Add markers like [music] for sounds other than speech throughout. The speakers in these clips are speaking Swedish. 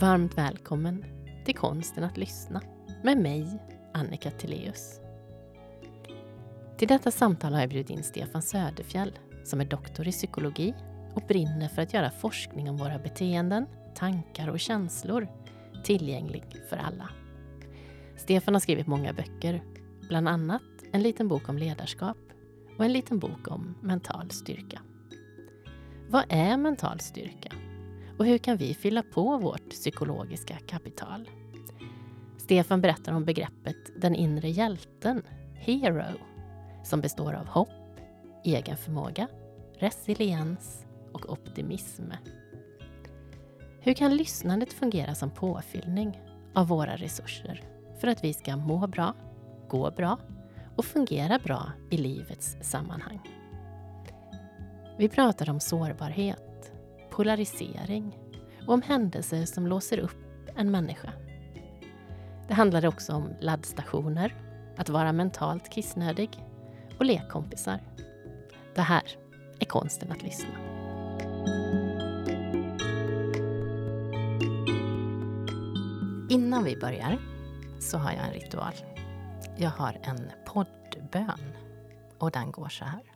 Varmt välkommen till Konsten att lyssna med mig, Annika Tilléus. Till detta samtal har jag bjudit in Stefan Söderfjell som är doktor i psykologi och brinner för att göra forskning om våra beteenden, tankar och känslor tillgänglig för alla. Stefan har skrivit många böcker, bland annat en liten bok om ledarskap och en liten bok om mental styrka. Vad är mental styrka? Och hur kan vi fylla på vårt psykologiska kapital? Stefan berättar om begreppet den inre hjälten, hero, som består av hopp, egen förmåga, resiliens och optimism. Hur kan lyssnandet fungera som påfyllning av våra resurser för att vi ska må bra, gå bra och fungera bra i livets sammanhang? Vi pratar om sårbarhet, polarisering och om händelser som låser upp en människa. Det handlade också om laddstationer, att vara mentalt kissnödig och lekkompisar. Det här är konsten att lyssna. Innan vi börjar så har jag en ritual. Jag har en poddbön och den går så här.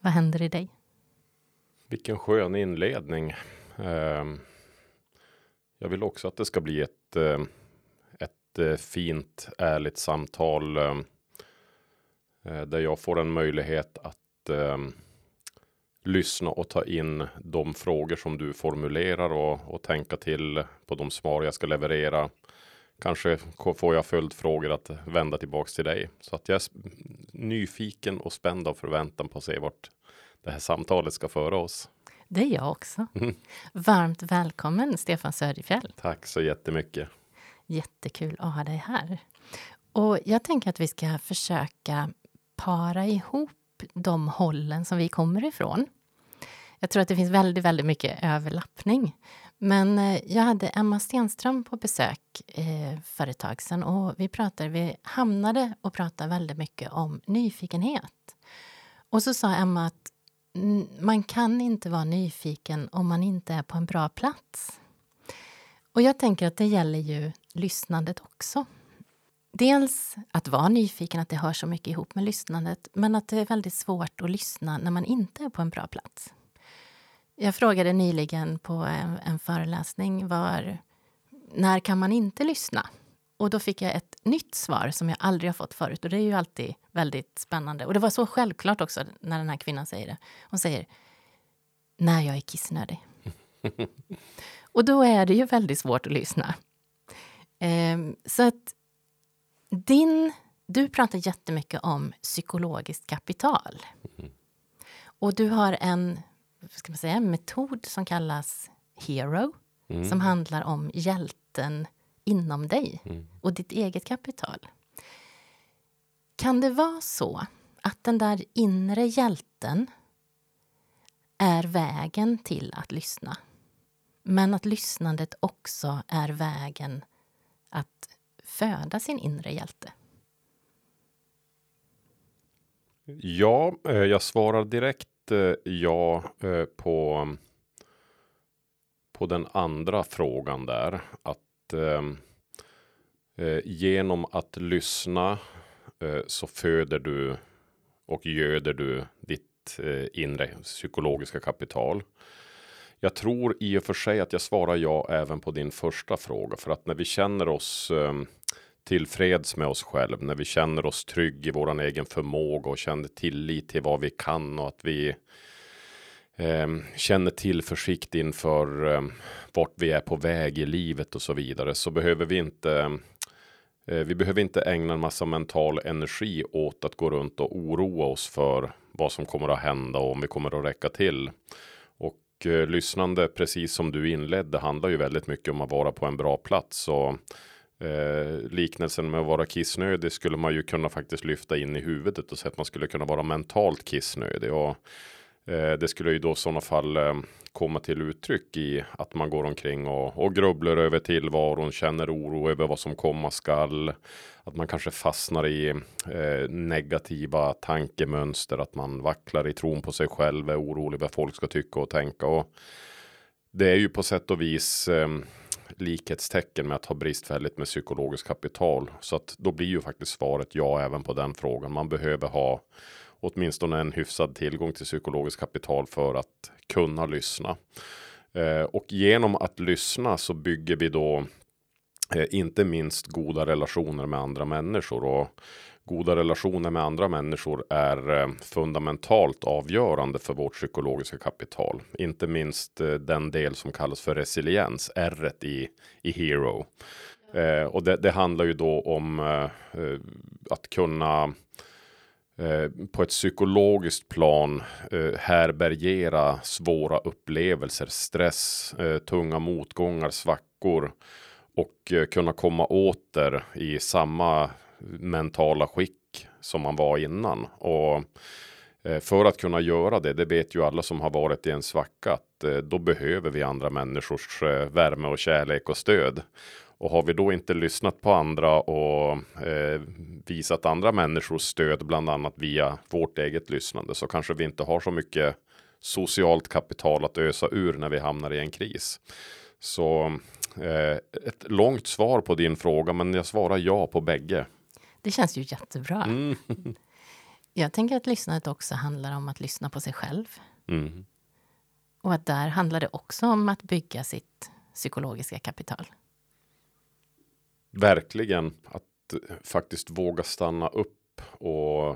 Vad händer i dig? Vilken skön inledning. Ehm, jag vill också att det ska bli ett, eh, ett eh, fint, ärligt samtal ehm, eh, där jag får en möjlighet att ehm, lyssna och ta in de frågor som du formulerar och, och tänka till på de svar jag ska leverera. Kanske får jag följdfrågor att vända tillbaks till dig så att jag är nyfiken och spänd av förväntan på att se vart det här samtalet ska föra oss. Det är jag också. Mm. Varmt välkommen Stefan Söderfjell. Tack så jättemycket. Jättekul att ha dig här. Och jag tänker att vi ska försöka para ihop de hållen som vi kommer ifrån. Jag tror att det finns väldigt, väldigt mycket överlappning. Men eh, jag hade Emma Stenström på besök eh, för ett tag sedan och vi pratade, vi hamnade och pratade väldigt mycket om nyfikenhet. Och så sa Emma att man kan inte vara nyfiken om man inte är på en bra plats. Och jag tänker att det gäller ju lyssnandet också. Dels att vara nyfiken, att det hör så mycket ihop med lyssnandet men att det är väldigt svårt att lyssna när man inte är på en bra plats. Jag frågade nyligen på en, en föreläsning var, när kan man inte lyssna? Och då fick jag ett nytt svar som jag aldrig har fått förut. Och det är ju alltid väldigt spännande. Och det var så självklart också när den här kvinnan säger det. Hon säger när jag är kissnödig. [laughs] och då är det ju väldigt svårt att lyssna. Um, så att din... Du pratar jättemycket om psykologiskt kapital. Och du har en ska man säga, metod som kallas Hero. Mm. Som handlar om hjälten inom dig mm. och ditt eget kapital. Kan det vara så att den där inre hjälten är vägen till att lyssna? Men att lyssnandet också är vägen att föda sin inre hjälte? Ja, eh, jag svarar direkt ja eh, på på den andra frågan där. Att eh, eh, genom att lyssna eh, så föder du och göder du ditt eh, inre psykologiska kapital. Jag tror i och för sig att jag svarar ja även på din första fråga för att när vi känner oss eh, tillfreds med oss själv, när vi känner oss trygg i våran egen förmåga och känner tillit till vad vi kan och att vi eh, känner tillförsikt inför eh, vart vi är på väg i livet och så vidare så behöver vi inte eh, vi behöver inte ägna en massa mental energi åt att gå runt och oroa oss för vad som kommer att hända och om vi kommer att räcka till. Och eh, lyssnande, precis som du inledde, handlar ju väldigt mycket om att vara på en bra plats. Och eh, liknelsen med att vara kissnödig skulle man ju kunna faktiskt lyfta in i huvudet och säga att man skulle kunna vara mentalt kissnödig. Och eh, det skulle ju då i sådana fall eh, komma till uttryck i att man går omkring och, och grubblar över tillvaron, känner oro över vad som komma skall. Att man kanske fastnar i eh, negativa tankemönster, att man vacklar i tron på sig själv, är orolig vad folk ska tycka och tänka. Och det är ju på sätt och vis eh, likhetstecken med att ha bristfälligt med psykologiskt kapital. Så att då blir ju faktiskt svaret ja även på den frågan. Man behöver ha åtminstone en hyfsad tillgång till psykologiskt kapital för att kunna lyssna. Eh, och genom att lyssna så bygger vi då eh, inte minst goda relationer med andra människor och goda relationer med andra människor är eh, fundamentalt avgörande för vårt psykologiska kapital. Inte minst eh, den del som kallas för resiliens, R i, i Hero. Eh, och det, det, handlar ju då om eh, eh, att kunna Eh, på ett psykologiskt plan eh, härbärgera svåra upplevelser, stress, tunga motgångar, svackor och kunna komma åter i samma mentala skick som man var innan. Och eh, för att kunna göra det, det vet ju alla som har varit i en svacka, att eh, då behöver vi andra människors eh, värme och kärlek och stöd. Och har vi då inte lyssnat på andra och eh, visat andra människors stöd, bland annat via vårt eget lyssnande, så kanske vi inte har så mycket socialt kapital att ösa ur när vi hamnar i en kris. Så eh, ett långt svar på din fråga, men jag svarar ja på bägge. Det känns ju jättebra. Mm. jag tänker att lyssnandet också handlar om att lyssna på sig själv. Mm. Och att där handlar det också om att bygga sitt psykologiska kapital verkligen att faktiskt våga stanna upp och,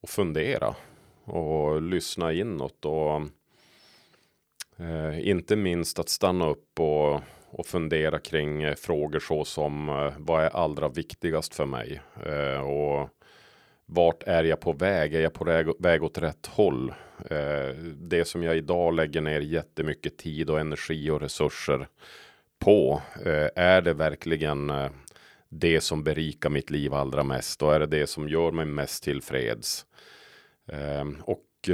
och fundera och lyssna inåt och eh, inte minst att stanna upp och, och fundera kring eh, frågor så som eh, vad är allra viktigast för mig eh, och vart är jag på väg? Är jag på väg, väg åt rätt håll? Det som jag idag lägger ner jättemycket tid och energi och resurser på. Är det verkligen det som berikar mitt liv allra mest? Och är det det som gör mig mest tillfreds? Och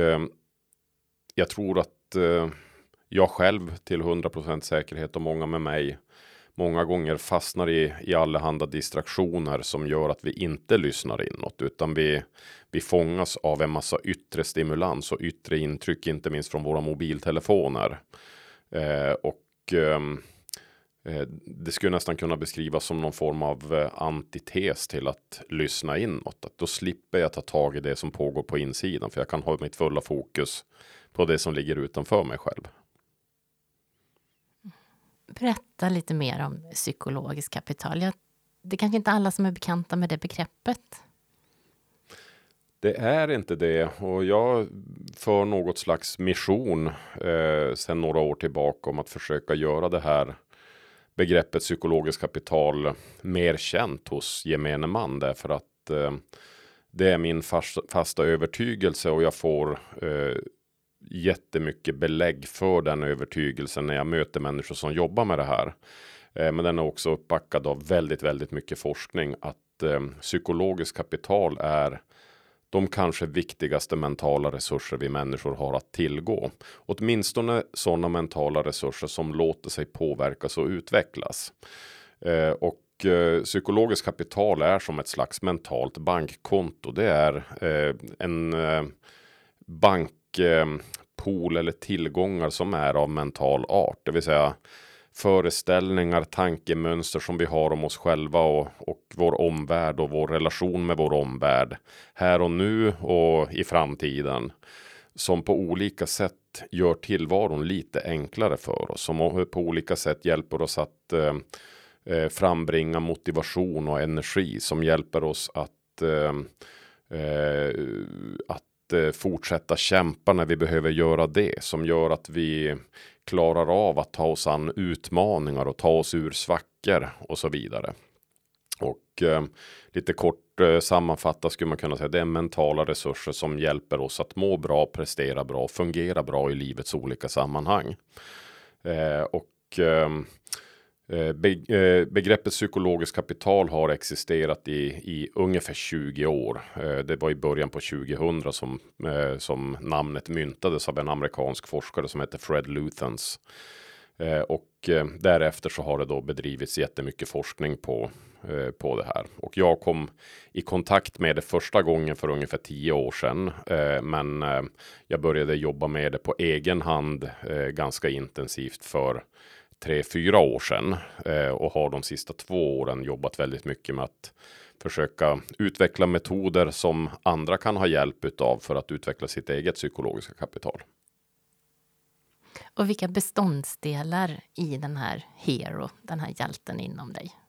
jag tror att jag själv till 100% säkerhet och många med mig många gånger fastnar i, i allehanda distraktioner som gör att vi inte lyssnar inåt utan vi, vi fångas av en massa yttre stimulans och yttre intryck, inte minst från våra mobiltelefoner. Eh, och ehm, eh, det skulle nästan kunna beskrivas som någon form av eh, antites till att lyssna inåt. Att då slipper jag ta tag i det som pågår på insidan för jag kan ha mitt fulla fokus på det som ligger utanför mig själv. Berätta lite mer om psykologiskt kapital. Jag, det är kanske inte alla som är bekanta med det begreppet. Det är inte det och jag för något slags mission eh, sedan några år tillbaka om att försöka göra det här begreppet psykologiskt kapital mer känt hos gemene man därför att eh, det är min fasta, fasta övertygelse och jag får eh, jättemycket belägg för den övertygelsen när jag möter människor som jobbar med det här. Eh, men den är också uppbackad av väldigt, väldigt mycket forskning att eh, psykologiskt kapital är de kanske viktigaste mentala resurser vi människor har att tillgå. Åtminstone sådana mentala resurser som låter sig påverkas och utvecklas. Eh, och eh, psykologiskt kapital är som ett slags mentalt bankkonto. Det är eh, en eh, bank. Eh, pool eller tillgångar som är av mental art, det vill säga föreställningar, tankemönster som vi har om oss själva och, och vår omvärld och vår relation med vår omvärld här och nu och i framtiden som på olika sätt gör tillvaron lite enklare för oss som på olika sätt hjälper oss att eh, eh, frambringa motivation och energi som hjälper oss att eh, eh, att eh, fortsätta kämpa när vi behöver göra det som gör att vi klarar av att ta oss an utmaningar och ta oss ur svackor och så vidare. Och eh, lite kort eh, sammanfattat skulle man kunna säga det är mentala resurser som hjälper oss att må bra, prestera bra, fungera bra i livets olika sammanhang. Eh, och eh, Eh, eh, begreppet psykologiskt kapital har existerat i, i ungefär 20 år. Eh, det var i början på 2000 som, som namnet myntades av en amerikansk forskare som heter Fred Luthans. Och därefter så har det då bedrivits jättemycket forskning på, på det här. Och jag kom i kontakt med det första gången för ungefär tio år sedan. Men jag började jobba med det på egen hand ganska intensivt för tre, fyra år sedan eh, och har de sista två åren jobbat väldigt mycket med att försöka utveckla metoder som andra kan ha hjälp av för att utveckla sitt eget psykologiska kapital. Och vilka beståndsdelar i den här Hero, den här hjälten inom dig?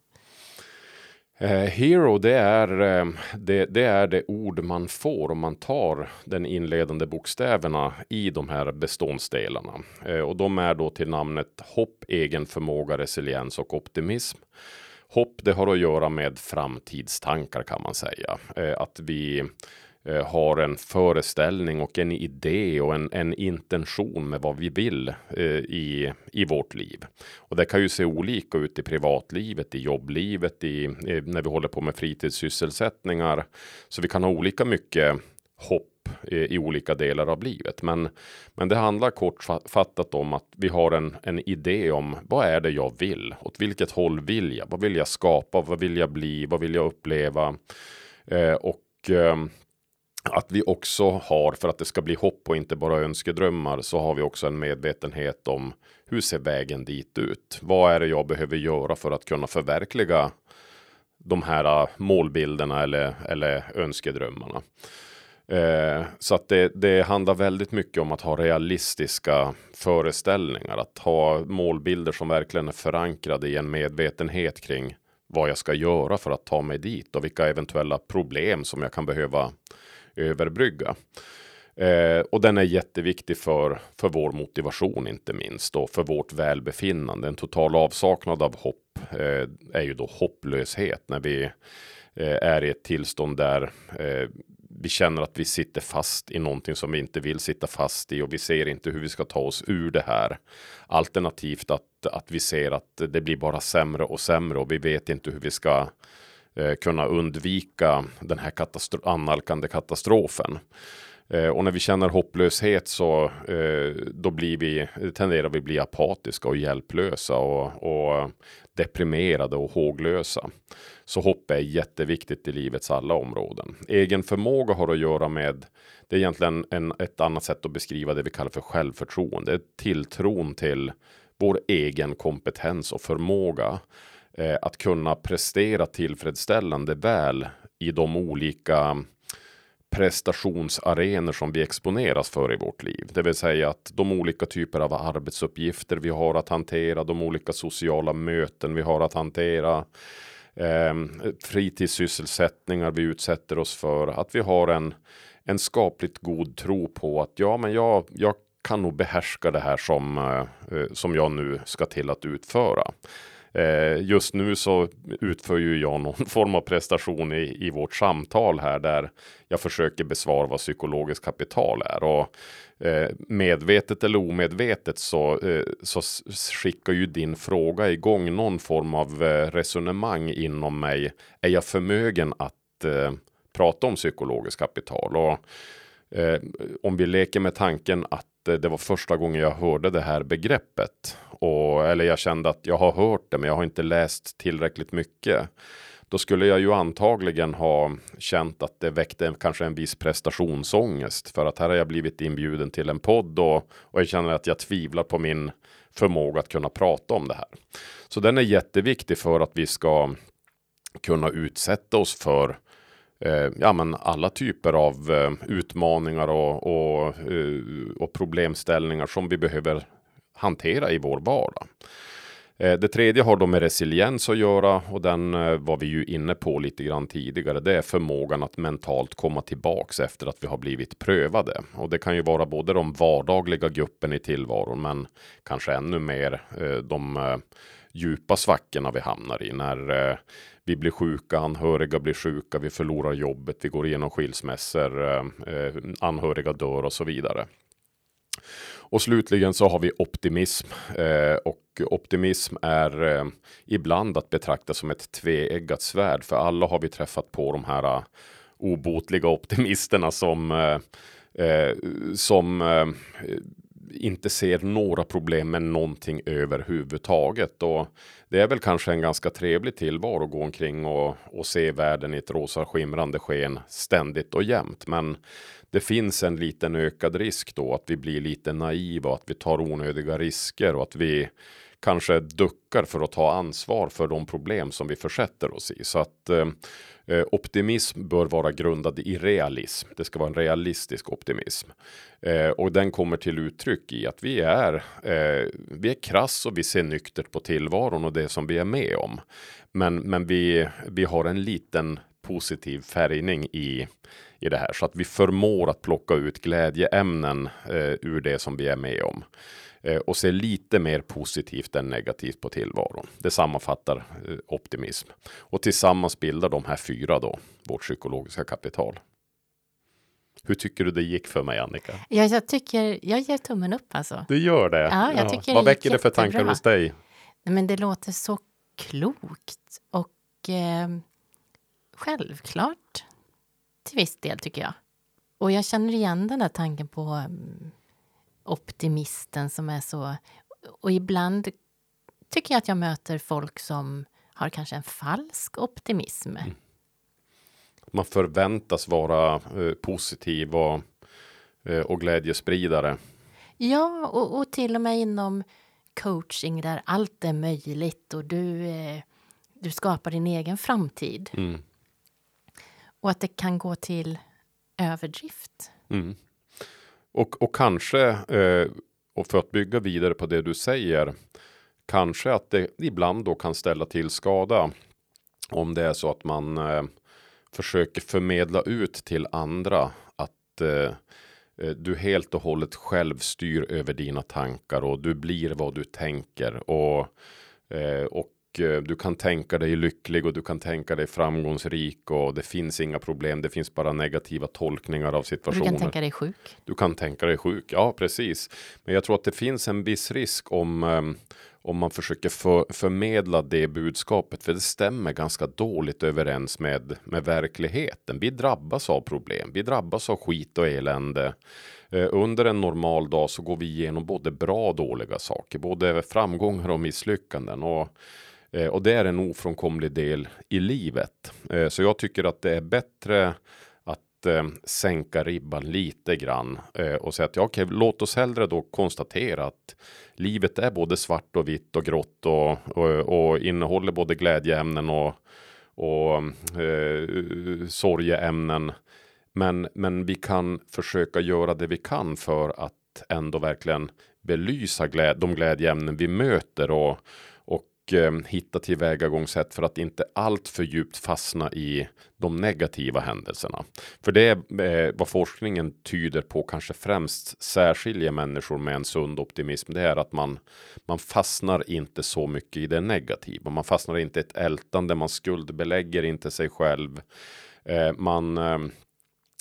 Eh, hero, det är, eh, det, det, är det ord man får om man tar den inledande bokstäverna i de här beståndsdelarna. Eh, och de är då till namnet hopp, egen förmåga, resiliens och optimism. Hopp, det har att göra med framtidstankar kan man säga. Att vi Eh, har en föreställning och en idé och en, en intention med vad vi vill eh, i, i vårt liv. Och det kan ju se olika ut i privatlivet, i jobblivet, i, i, när vi håller på med fritidssysselsättningar. Så vi kan ha olika mycket hopp i, i olika delar av livet. Men, men det handlar kortfattat om att vi har en, en idé om vad är det jag vill? Åt vilket håll vill jag? Vad vill jag skapa? Vad vill jag bli? Vad vill jag uppleva? Eh, och eh, att vi också har, för att det ska bli hopp och inte bara önskedrömmar, så har vi också en medvetenhet om hur ser vägen dit ut? Vad är det jag behöver göra för att kunna förverkliga de här äh, målbilderna eller, eller önskedrömmarna? Eh, så att det, det handlar väldigt mycket om att ha realistiska föreställningar, att ha målbilder som verkligen är förankrade i en medvetenhet kring vad jag ska göra för att ta mig dit och vilka eventuella problem som jag kan behöva överbrygga. Eh, och den är jätteviktig för, för vår motivation inte minst och för vårt välbefinnande. En total avsaknad av hopp eh, är ju då hopplöshet när vi eh, är i ett tillstånd där eh, vi känner att vi sitter fast i någonting som vi inte vill sitta fast i och vi ser inte hur vi ska ta oss ur det här. Alternativt att, att vi ser att det blir bara sämre och sämre och vi vet inte hur vi ska eh, kunna undvika den här katastro annalkande katastrofen. Eh, och när vi känner hopplöshet så eh, då blir vi, tenderar vi bli apatiska och hjälplösa och, och deprimerade och håglösa. Så hopp är jätteviktigt i livets alla områden. Egen förmåga har att göra med, det är egentligen en, ett annat sätt att beskriva det vi kallar för självförtroende. Tilltron till vår egen kompetens och förmåga eh, att kunna prestera tillfredsställande väl i de olika prestationsarenor som vi exponeras för i vårt liv. Det vill säga att de olika typer av arbetsuppgifter vi har att hantera, de olika sociala möten vi har att hantera, eh, fritidssysselsättningar vi utsätter oss för, att vi har en, en skapligt god tro på att ja, men jag, jag kan nog behärska det här som, eh, eh som jag nu ska till att utföra. Eh, just nu så utför ju jag någon [laughs] form av prestation i, i vårt samtal här där jag försöker besvara vad psykologiskt kapital är. Och eh, medvetet eller omedvetet så, eh, så skickar ju din fråga igång någon form av eh, resonemang inom mig. Är jag förmögen att eh, prata om psykologiskt kapital? Och eh, om vi leker med tanken att det var första gången jag hörde det här begreppet. Och, eller jag kände att jag har hört det men jag har inte läst tillräckligt mycket. Då skulle jag ju antagligen ha känt att det väckte kanske en viss prestationsångest. För att här har jag blivit inbjuden till en podd och, och jag känner att jag tvivlar på min förmåga att kunna prata om det här. Så den är jätteviktig för att vi ska kunna utsätta oss för eh, ja, men alla typer av eh, utmaningar och, och, eh, och problemställningar som vi behöver hantera i vår vardag. Eh, det tredje har då med resiliens att göra och den eh, var vi ju inne på lite grann tidigare. Det är förmågan att mentalt komma tillbaks efter att vi har blivit prövade. Och det kan ju vara både de vardagliga gruppen i tillvaron men kanske ännu mer eh, de djupa svackorna vi hamnar i när vi blir sjuka, anhöriga blir sjuka, vi förlorar jobbet, vi går igenom skilsmässor, anhöriga dör och så vidare. Och slutligen så har vi optimism eh, och optimism är eh, ibland att betrakta som ett tveeggat svärd för alla har vi träffat på de här uh, obotliga optimisterna som uh, uh, som inte ser några problem med någonting överhuvudtaget. Och det är väl kanske en ganska trevlig tillvaro att gå omkring och, och se världen i ett rosa skimrande sken ständigt och jämt. Men det finns en liten ökad risk då att vi blir lite naiva och att vi tar onödiga risker och att vi kanske duckar för att ta ansvar för de problem som vi försätter oss i. Så att eh, eh, optimism bör vara grundad i realism. Det ska vara en realistisk optimism. Eh, och den kommer till uttryck i att vi är, eh, vi är krass och vi ser nyktert på tillvaron och det som vi är med om. Men, men vi, vi har en liten positiv färgning i, i det här så att vi förmår att plocka ut glädjeämnen eh, ur det som vi är med om eh, och se lite mer positivt än negativt på tillvaron. Det sammanfattar eh, optimism och tillsammans bildar de här fyra då vårt psykologiska kapital. Hur tycker du det gick för mig Annika? Ja, jag tycker jag ger tummen upp alltså. Du gör det? Ja, jag tycker Vad väcker det för tankar hos dig? Men det låter så klokt och eh, självklart till viss del, tycker jag. Och jag känner igen den där tanken på um, optimisten som är så... Och ibland tycker jag att jag möter folk som har kanske en falsk optimism. Mm. Man förväntas vara eh, positiv och, eh, och glädjespridare. Ja, och, och, till och med inom coaching där allt är möjligt och du, eh, du skapar din egen framtid. Mm. Och att det kan gå till överdrift. Mm. Och, och kanske, eh, och för att bygga vidare på det du säger, kanske att det ibland då kan ställa till skada om det är så att man eh, försöker förmedla ut till andra att eh, eh du helt och hållet själv styr över dina tankar och du blir vad du tänker och, eh, och du kan tänka dig lycklig och du kan tänka dig framgångsrik och det finns inga problem. Det finns bara negativa tolkningar av situationer. Du kan tänka dig sjuk. Du kan tänka dig sjuk. Ja, precis. Men jag tror att det finns en viss risk om um, om man försöker för, förmedla det budskapet, för det stämmer ganska dåligt överens med, med verkligheten. Vi drabbas av problem, vi drabbas av skit och elände. Eh, under en normal dag så går vi igenom både bra och dåliga saker, både framgångar och misslyckanden. Och Eh, och det är en ofrånkomlig del i livet. Eh, så jag tycker att det är bättre att eh, sänka ribban lite grann eh, och säga att ja, okej, låt oss hellre då konstatera att livet är både svart och vitt och grått och, och, och innehåller både glädjeämnen och, och eh, sorgeämnen. Men, men vi kan försöka göra det vi kan för att ändå verkligen belysa gläd de glädjeämnen vi möter och, Eh, hitta tillvägagångssätt för att inte allt för djupt fastna i de negativa händelserna. För det är vad forskningen tyder på kanske främst särskiljer människor med en sund optimism. Det är att man, man fastnar inte så mycket i det negativa. Man fastnar inte i ett ältande, man skuldbelägger inte sig själv. Eh, man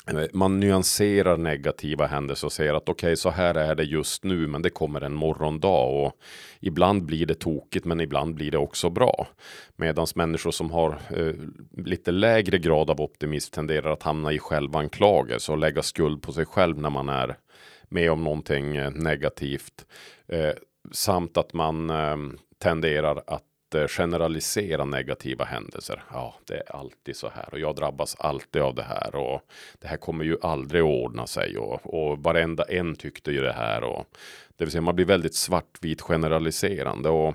Eh, man nyanserar negativa händelser och säger att okej, okay, så här är det just nu, men det kommer en morgondag och ibland blir det tokigt, men ibland blir det också bra. Medan människor som har eh, lite lägre grad av optimism tenderar att hamna i självanklagelse och lägga skuld på sig själv när man är med om någonting eh, negativt. Eh, samt att man eh, tenderar att Eh, generalisera negativa händelser. Ja, det är alltid så här och jag drabbas alltid av det här och det här kommer ju aldrig att ordna sig och, och varenda en tyckte ju det här och det vill säga man blir väldigt svartvit generaliserande och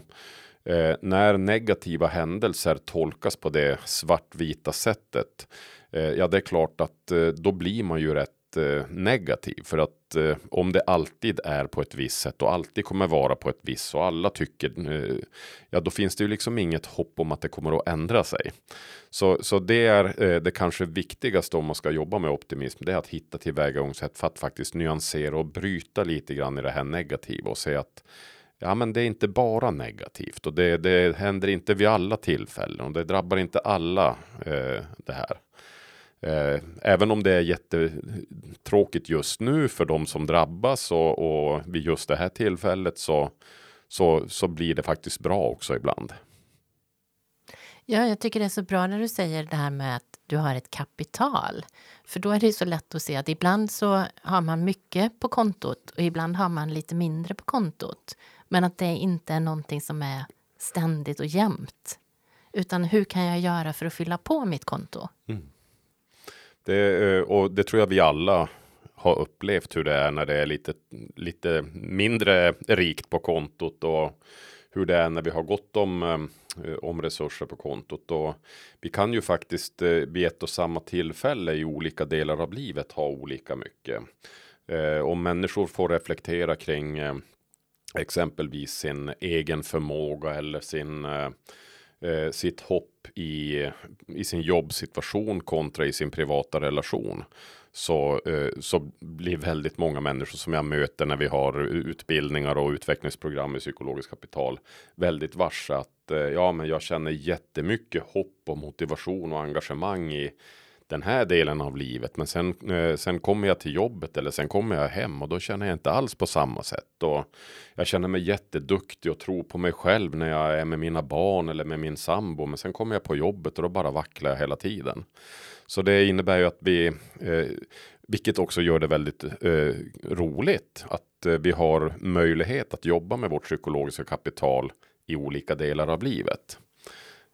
eh, när negativa händelser tolkas på det svartvita sättet eh, ja, det är klart att eh, då blir man ju rätt Eh, negativ för att eh, om det alltid är på ett visst sätt och alltid kommer vara på ett visst och alla tycker eh, ja, då finns det ju liksom inget hopp om att det kommer att ändra sig. Så, så det är eh, det kanske viktigaste om man ska jobba med optimism. Det är att hitta tillvägagångssätt för att faktiskt nyansera och bryta lite grann i det här negativa och säga att Ja, men det är inte bara negativt och det, det händer inte vid alla tillfällen och det drabbar inte alla eh, det här. Eh, även om det är jättetråkigt just nu för de som drabbas och, och vid just det här tillfället så, så, så blir det faktiskt bra också ibland. Ja, jag tycker det är så bra när du säger det här med att du har ett kapital. För då är det så lätt att se att ibland så har man mycket på kontot och ibland har man lite mindre på kontot. Men att det inte är någonting som är ständigt och jämnt. Utan hur kan jag göra för att fylla på mitt konto? Mm. Det, eh, och det tror jag vi alla har upplevt hur det är när det är lite, lite mindre rikt på kontot och hur det är när vi har gott om, eh, om resurser på kontot. Och vi kan ju faktiskt eh, vid ett och samma tillfälle i olika delar av livet ha olika mycket. Om människor får reflektera kring exempelvis sin egen förmåga eller sin eh, sitt hopp i, i sin jobbsituation kontra i sin privata relation. Så, eh, så blir väldigt många människor som jag möter när vi har utbildningar och utvecklingsprogram i psykologiskt kapital väldigt varse att eh, ja, men jag känner jättemycket hopp och motivation och engagemang i den här delen av livet. Men sen, eh, sen kommer jag till jobbet eller sen kommer jag hem och då känner jag inte alls på samma sätt. Och jag känner mig jätteduktig och tror på mig själv när jag är med mina barn eller med min sambo. Men sen kommer jag på jobbet och då bara vacklar jag hela tiden. Så det innebär ju att vi, eh, vilket också gör det väldigt eh, roligt, att eh, vi har möjlighet att jobba med vårt psykologiska kapital i olika delar av livet.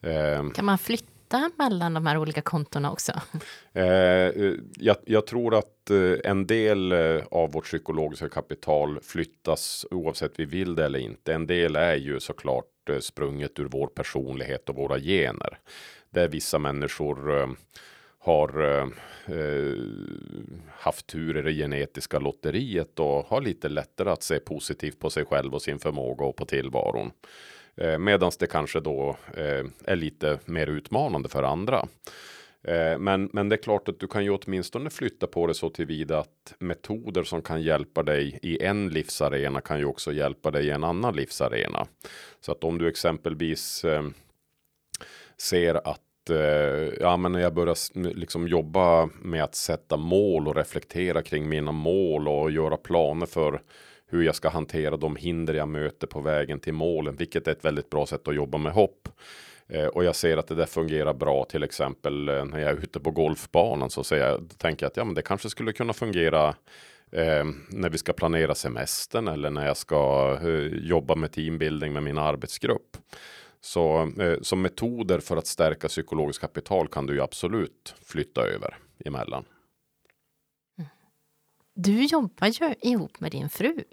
Eh, kan man flytta byta mellan de här olika kontona också? Eh, eh, jag, jag, tror att eh, en del eh, av vårt psykologiska kapital flyttas oavsett vi vill det eller inte. En del är ju såklart sprunget ur vår personlighet och våra gener. Där vissa människor har eh, haft tur i det genetiska lotteriet och har lite lättare att se positivt på sig själv och sin förmåga och på tillvaron. Eh, Medan det kanske då eh, är lite mer utmanande för andra. Eh, men, men det är klart att du kan ju åtminstone flytta på det så tillvida att metoder som kan hjälpa dig i en livsarena kan ju också hjälpa dig i en annan livsarena. Så att om du exempelvis eh, ser att eh, ja, men när jag börjar liksom jobba med att sätta mål och reflektera kring mina mål och göra planer för hur jag ska hantera de hinder jag möter på vägen till målen, vilket är ett väldigt bra sätt att jobba med hopp. Eh, och jag ser att det där fungerar bra, till exempel eh, när jag är ute på golfbanan så säger jag, tänker jag att ja, men det kanske skulle kunna fungera eh, när vi ska planera semestern eller när jag ska eh, jobba med teambuilding med min arbetsgrupp. Så eh, som metoder för att stärka psykologiskt kapital kan du ju absolut flytta över emellan. Du jobbar ju ihop med din fru.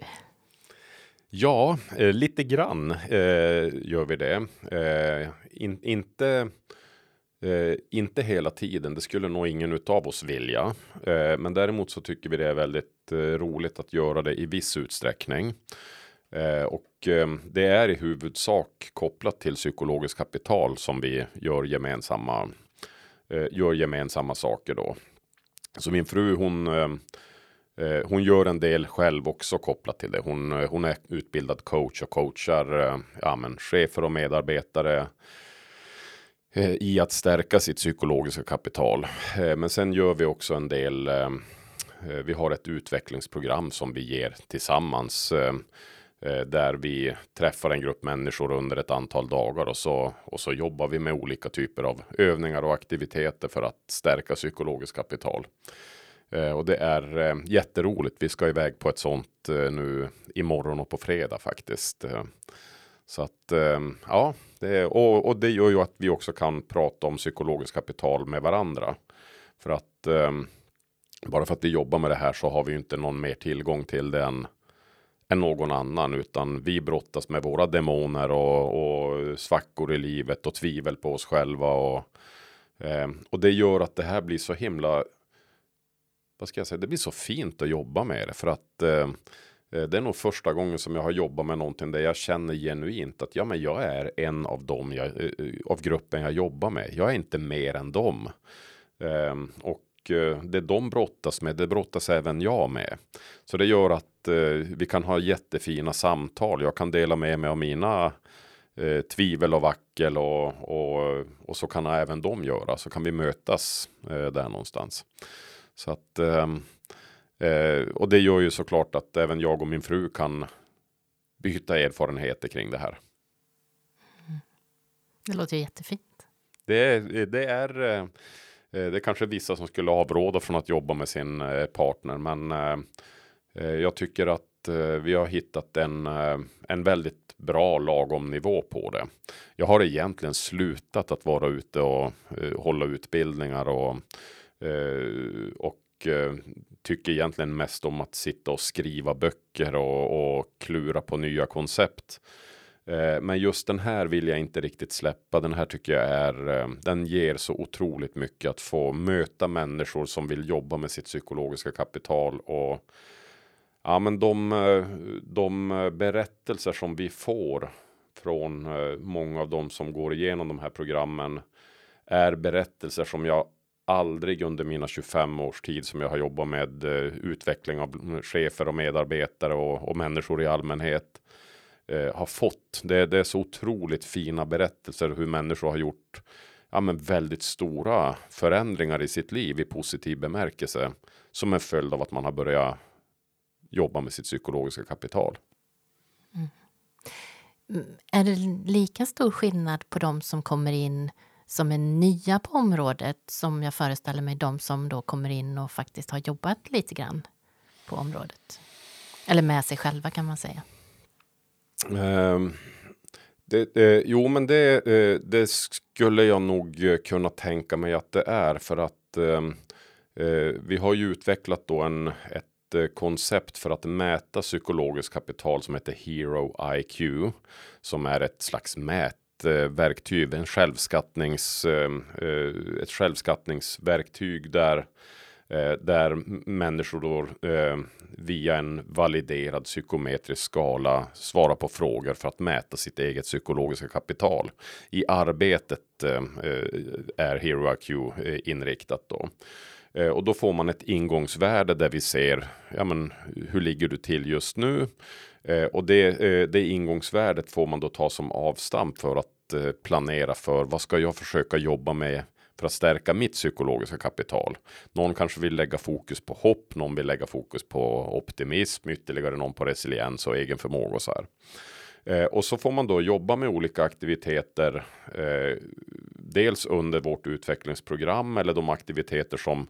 Ja, eh, lite grann eh, gör vi det. Eh, in, inte, eh, inte hela tiden. Det skulle nog ingen av oss vilja. Eh, men däremot så tycker vi det är väldigt eh, roligt att göra det i viss utsträckning. Eh, och eh, det är i huvudsak kopplat till psykologiskt kapital som vi gör gemensamma, eh, gör gemensamma saker då. Så min fru hon Eh, Eh, hon gör en del själv också kopplat till det. Hon, eh, hon är utbildad coach och coachar eh, ja, men chefer och medarbetare eh, i att stärka sitt psykologiska kapital. Eh, men sen gör vi också en del. Vi har ett utvecklingsprogram som vi ger tillsammans där vi träffar en grupp människor under ett antal dagar och så, och så jobbar vi med olika typer av övningar och aktiviteter för att stärka psykologiskt kapital. Eh, och det är eh, jätteroligt. Vi ska iväg på ett sånt eh, nu imorgon och på fredag faktiskt. Eh, så att ja, det, och, och det gör ju att vi också kan prata om psykologiskt kapital med varandra. För att bara för att vi jobbar med det här så har vi ju inte någon mer tillgång till den. än, någon annan, utan vi brottas med våra demoner och, och svackor i livet och tvivel på oss själva och, och det gör att det här blir så himla vad ska jag säga, det blir så fint att jobba med det för att eh, eh, det är nog första gången som jag har jobbat med någonting där jag känner genuint att ja, men jag är en av dem jag, eh, eh, av gruppen jag jobbar med. Jag är inte mer än dem. Ehm, eh, och det de brottas med, det brottas även jag med. Så det gör att eh, vi kan ha jättefina samtal. Jag kan dela med mig av mina eh, tvivel och vackel och, och, och så kan även de göra. Så kan vi mötas eh, där någonstans. Så att ehm, eh, och det gör ju såklart att även jag och min fru kan byta erfarenheter kring det här. Det låter jättefint. Det är, det är eh, det är kanske vissa som skulle avråda från att jobba med sin eh, partner, men jag tycker att vi har hittat en, en väldigt bra lagom nivå på det. Jag har egentligen slutat att vara ute och hålla utbildningar och, Eh, och eh, tycker egentligen mest om att sitta och skriva böcker och, och klura på nya koncept. Eh, men just den här vill jag inte riktigt släppa. Den här tycker jag är, den ger så otroligt mycket att få möta människor som vill jobba med sitt psykologiska kapital och ja, men de, de berättelser som vi får från många av dem som går igenom de här programmen är berättelser som jag aldrig under mina 25 års tid som jag har jobbat med eh, utveckling av chefer och medarbetare och, och människor i allmänhet eh, har fått. Det, det, är så otroligt fina berättelser hur människor har gjort ja, men väldigt stora förändringar i sitt liv i positiv bemärkelse som en följd av att man har börjat jobba med sitt psykologiska kapital. Mm. mm. är det lika stor skillnad på de som kommer in som är nya på området som jag föreställer mig de som då kommer in och faktiskt har jobbat lite grann på området? Eller med sig själva kan man säga. Um, det, det, jo, men det, eh, det, skulle jag nog eh, kunna tänka mig att det är för att um, uh, vi har ju utvecklat då en, ett koncept för att mäta psykologiskt kapital som heter Hero IQ som är ett slags mät mätverktyg, eh, en självskattnings, eh, eh, ett självskattningsverktyg där där människor då eh, via en validerad psykometrisk skala svarar på frågor för att mäta sitt eget psykologiska kapital. I arbetet eh, är Hero IQ inriktat då. Och då får man ett ingångsvärde där vi ser ja, men, hur ligger du till just nu? Eh, och det, eh, det ingångsvärdet får man då ta som avstamp för att eh, planera för vad ska jag försöka jobba med för att stärka mitt psykologiska kapital. Någon kanske vill lägga fokus på hopp, någon vill lägga fokus på optimism, ytterligare någon på resiliens och egen förmåga och så här. Eh, och så får man då jobba med olika aktiviteter. Eh, dels under vårt utvecklingsprogram eller de aktiviteter som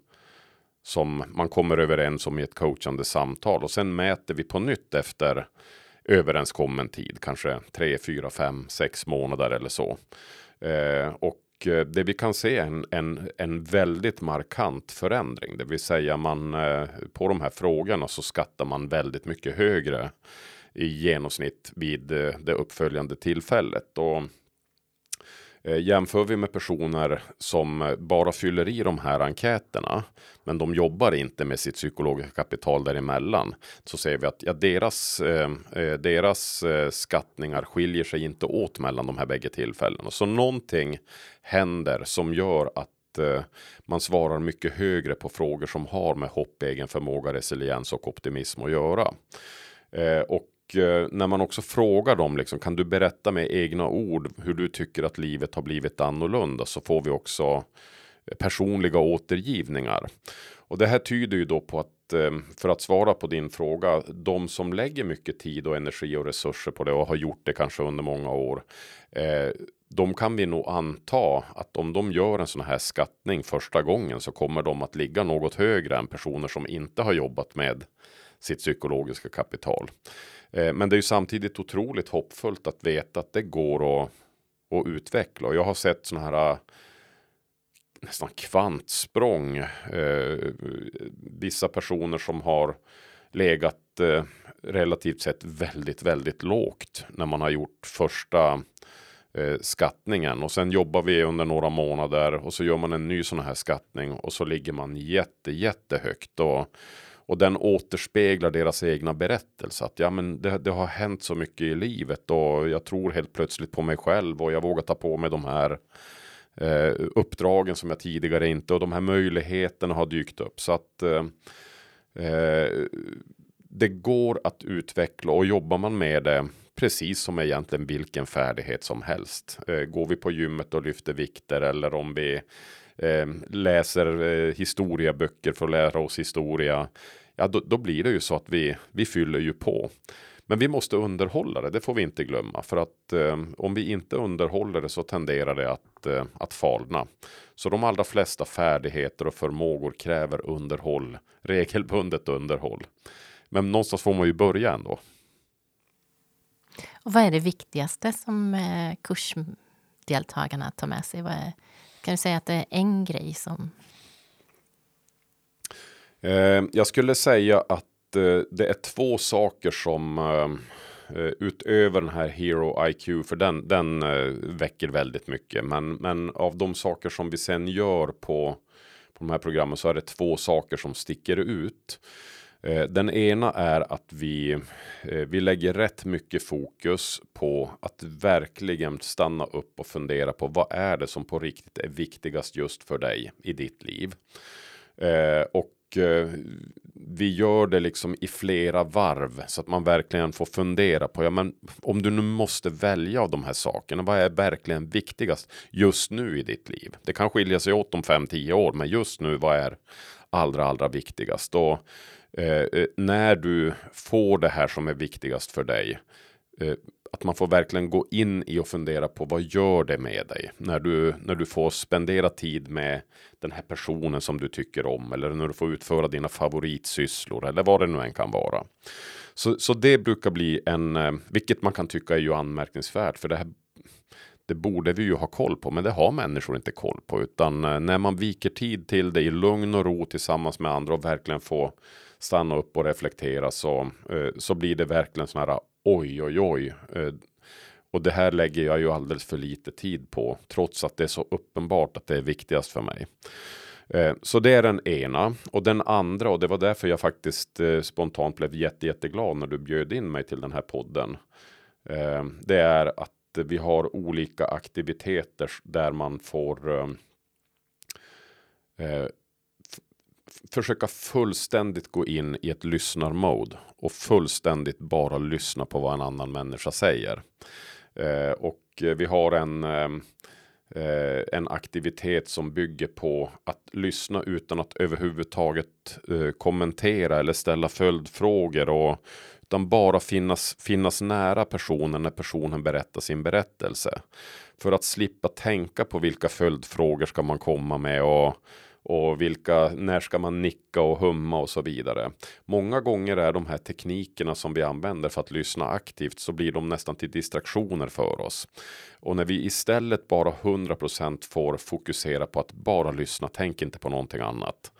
som man kommer överens om i ett coachande samtal och sen mäter vi på nytt efter överenskommen tid, kanske tre, fyra, fem, sex månader eller så. Eh, och eh, det vi kan se är en, en, en väldigt markant förändring. Det vill säga man eh, på de här frågorna så skattar man väldigt mycket högre i genomsnitt vid eh, det uppföljande tillfället. Och Eh, jämför vi med personer som eh, bara fyller i de här enkäterna, men de jobbar inte med sitt psykologiska kapital däremellan, så ser vi att ja, deras, eh, eh, deras eh, skattningar skiljer sig inte åt mellan de här bägge tillfällena. Så någonting händer som gör att eh, man svarar mycket högre på frågor som har med hopp, egen förmåga, resiliens och optimism att göra. Och Eh, när man också frågar dem, liksom, kan du berätta med egna ord hur du tycker att livet har blivit annorlunda så får vi också eh, personliga återgivningar. Och det här tyder ju då på att eh, för att svara på din fråga, de som lägger mycket tid och energi och resurser på det och har gjort det kanske under många år. De kan vi nog anta att om de gör en sån här skattning första gången så kommer de att ligga något högre än personer som inte har jobbat med sitt psykologiska kapital. Eh, men det är ju samtidigt otroligt hoppfullt att veta att det går att, att utveckla. Och jag har sett sådana här eh, nästan kvantsprång. Eh, vissa personer som har legat eh, relativt sett väldigt, väldigt lågt när man har gjort första eh, skattningen och sen jobbar vi under några månader och så gör man en ny sån här skattning och så ligger man jätte, jättehögt och och den återspeglar deras egna berättelse. Att ja, men det, det, har hänt så mycket i livet och jag tror helt plötsligt på mig själv och jag vågar ta på mig de här eh, uppdragen som jag tidigare inte och de här möjligheterna har dykt upp. Så att eh, eh, det går att utveckla och jobbar man med det precis som egentligen vilken färdighet som helst. Eh, går vi på gymmet och lyfter vikter eller om vi eh, läser eh, historieböcker för att lära oss historia. Ja, då, då, blir det ju så att vi, vi fyller ju på. Men vi måste underhålla det, det får vi inte glömma. För att eh, om vi inte underhåller det så tenderar det att, eh, att falna. Så de allra flesta färdigheter och förmågor kräver underhåll, [laughs] regelbundet underhåll. Men någonstans får man ju börja ändå. Och vad är det viktigaste som eh, kursdeltagarna tar med sig? Är, kan du säga att det är en grej som... Eh, jag skulle säga att eh, det är två saker som eh, utöver den här Hero IQ, för den, den väcker väldigt mycket. Men, men av de saker som vi sen gör på, på de här programmen så är det två saker som sticker ut. Eh, den ena är att vi, eh, vi lägger rätt mycket fokus på att verkligen stanna upp och fundera på vad är det som på riktigt är viktigast just för dig i ditt liv. Eh, och vi gör det liksom i flera varv så att man verkligen får fundera på, ja men om du nu måste välja av de här sakerna, vad är verkligen viktigast just nu i ditt liv? Det kan skilja sig åt om 5-10 år, men just nu, vad är allra, allra viktigast? Och Eh, eh, när du får det här som är viktigast för dig. Eh, att man får verkligen gå in i och fundera på vad gör det med dig när du när du får spendera tid med den här personen som du tycker om eller när du får utföra dina favoritsysslor eller vad det nu än kan vara. Så, så det brukar bli en, eh, vilket man kan tycka är ju anmärkningsvärt för det här det borde vi ju ha koll på, men det har människor inte koll på, utan eh, när man viker tid till det i lugn och ro tillsammans med andra och verkligen få stanna upp och reflektera så, eh, så blir det verkligen sån här oj, oj, oj. Eh, och det här lägger jag ju alldeles för lite tid på, trots att det är så uppenbart att det är viktigast för mig. Eh, så det är den ena. Och den andra, och det var därför jag faktiskt eh, spontant blev jätte, jätteglad när du bjöd in mig till den här podden. Eh, det är att vi har olika aktiviteter där man får försöka fullständigt gå in i ett lyssnarmode och fullständigt bara lyssna på vad en annan människa säger. Eh, och eh, vi har en eh, eh, en aktivitet som bygger på att lyssna utan att överhuvudtaget eh, kommentera eller ställa följdfrågor och utan bara finnas, finnas nära personen när personen berättar sin berättelse. För att slippa tänka på vilka följdfrågor ska man komma med och och vilka, när ska man nicka och humma och så vidare. Många gånger är de här teknikerna som vi använder för att lyssna aktivt så blir de nästan till distraktioner för oss. Och när vi istället bara 100% får fokusera på att bara lyssna, tänk inte på någonting annat.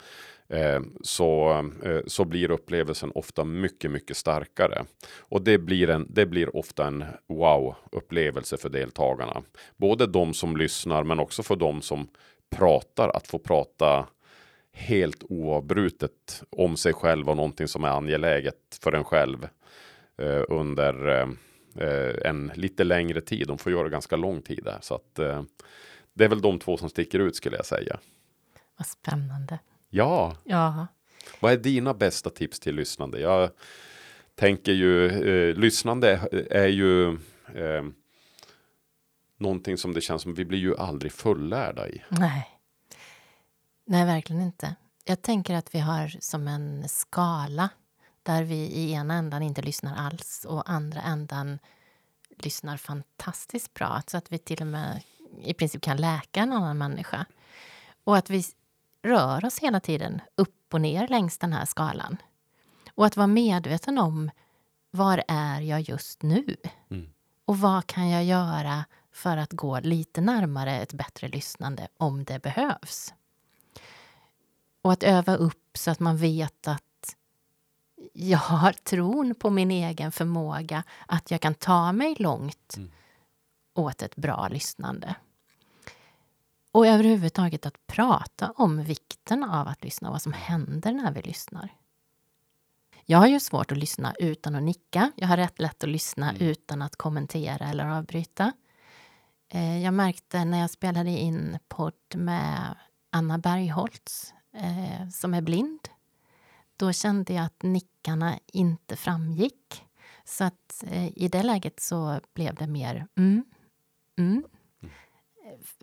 Eh, så, eh, så blir upplevelsen ofta mycket, mycket starkare. Och det blir, en, det blir ofta en wow-upplevelse för deltagarna. Både de som lyssnar men också för de som pratar, att få prata helt oavbrutet om sig själv och någonting som är angeläget för en själv eh, under eh, en lite längre tid. De får göra ganska lång tid där. Så att eh, det är väl de två som sticker ut skulle jag säga. Vad spännande. Ja. ja. Vad är dina bästa tips till lyssnande? Jag tänker ju, eh, lyssnande är ju eh, någonting som det känns som vi blir ju aldrig fullärda i. Nej. Nej, verkligen inte. Jag tänker att vi har som en skala där vi i ena ändan inte lyssnar alls och andra ändan lyssnar fantastiskt bra så att vi till och med i princip kan läka en annan människa. Och att vi rör oss hela tiden upp och ner längs den här skalan. Och att vara medveten om var är jag just nu? Mm. Och vad kan jag göra för att gå lite närmare ett bättre lyssnande om det behövs. Och att öva upp så att man vet att jag har tron på min egen förmåga att jag kan ta mig långt mm. åt ett bra lyssnande. Och överhuvudtaget att prata om vikten av att lyssna och vad som händer när vi lyssnar. Jag har ju svårt att lyssna utan att nicka. Jag har rätt lätt att lyssna mm. utan att kommentera eller avbryta. Eh, jag märkte när jag spelade in podd med Anna Bergholtz, eh, som är blind. Då kände jag att nickarna inte framgick. Så att eh, i det läget så blev det mer mm, mm. mm.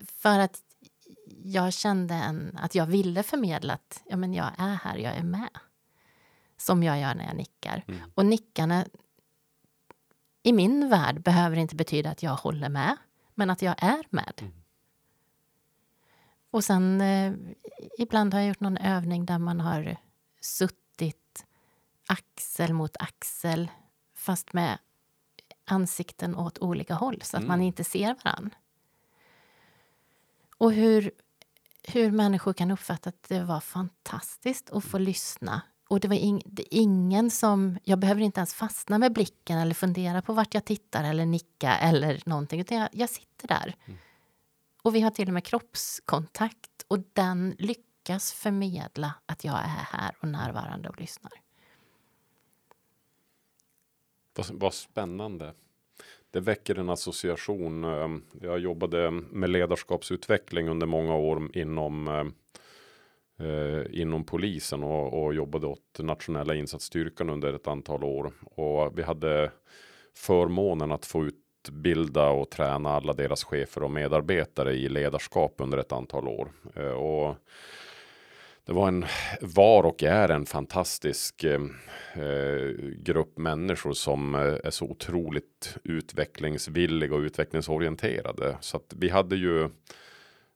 För att jag kände en, att jag ville förmedla att ja, men jag är här, jag är med. Som jag gör när jag nickar. Mm. Och nickarna i min värld behöver inte betyda att jag håller med, men att jag är med. Mm. Och sen eh, ibland har jag gjort någon övning där man har suttit axel mot axel fast med ansikten åt olika håll så att mm. man inte ser varann. Och hur, hur människor kan uppfatta att det var fantastiskt att få lyssna. Och det var ing, det ingen som... Jag behöver inte ens fastna med blicken eller fundera på vart jag tittar eller nicka eller någonting. Utan jag, jag sitter där. Mm. Och vi har till och med kroppskontakt och den lyckas förmedla att jag är här och närvarande och lyssnar. Vad, vad spännande. Det väcker en association. Ehm, jag jobbade med ledarskapsutveckling under många år inom ehm, eh, inom polisen och, och jobbade åt nationella insatsstyrkan under ett antal år. Och vi hade förmånen att få utbilda och träna alla deras chefer och medarbetare i ledarskap under ett antal år. Eh, och det var en, var och är en fantastisk eh, eh grupp människor som eh, är så otroligt utvecklingsvilliga och utvecklingsorienterade. Så att vi hade ju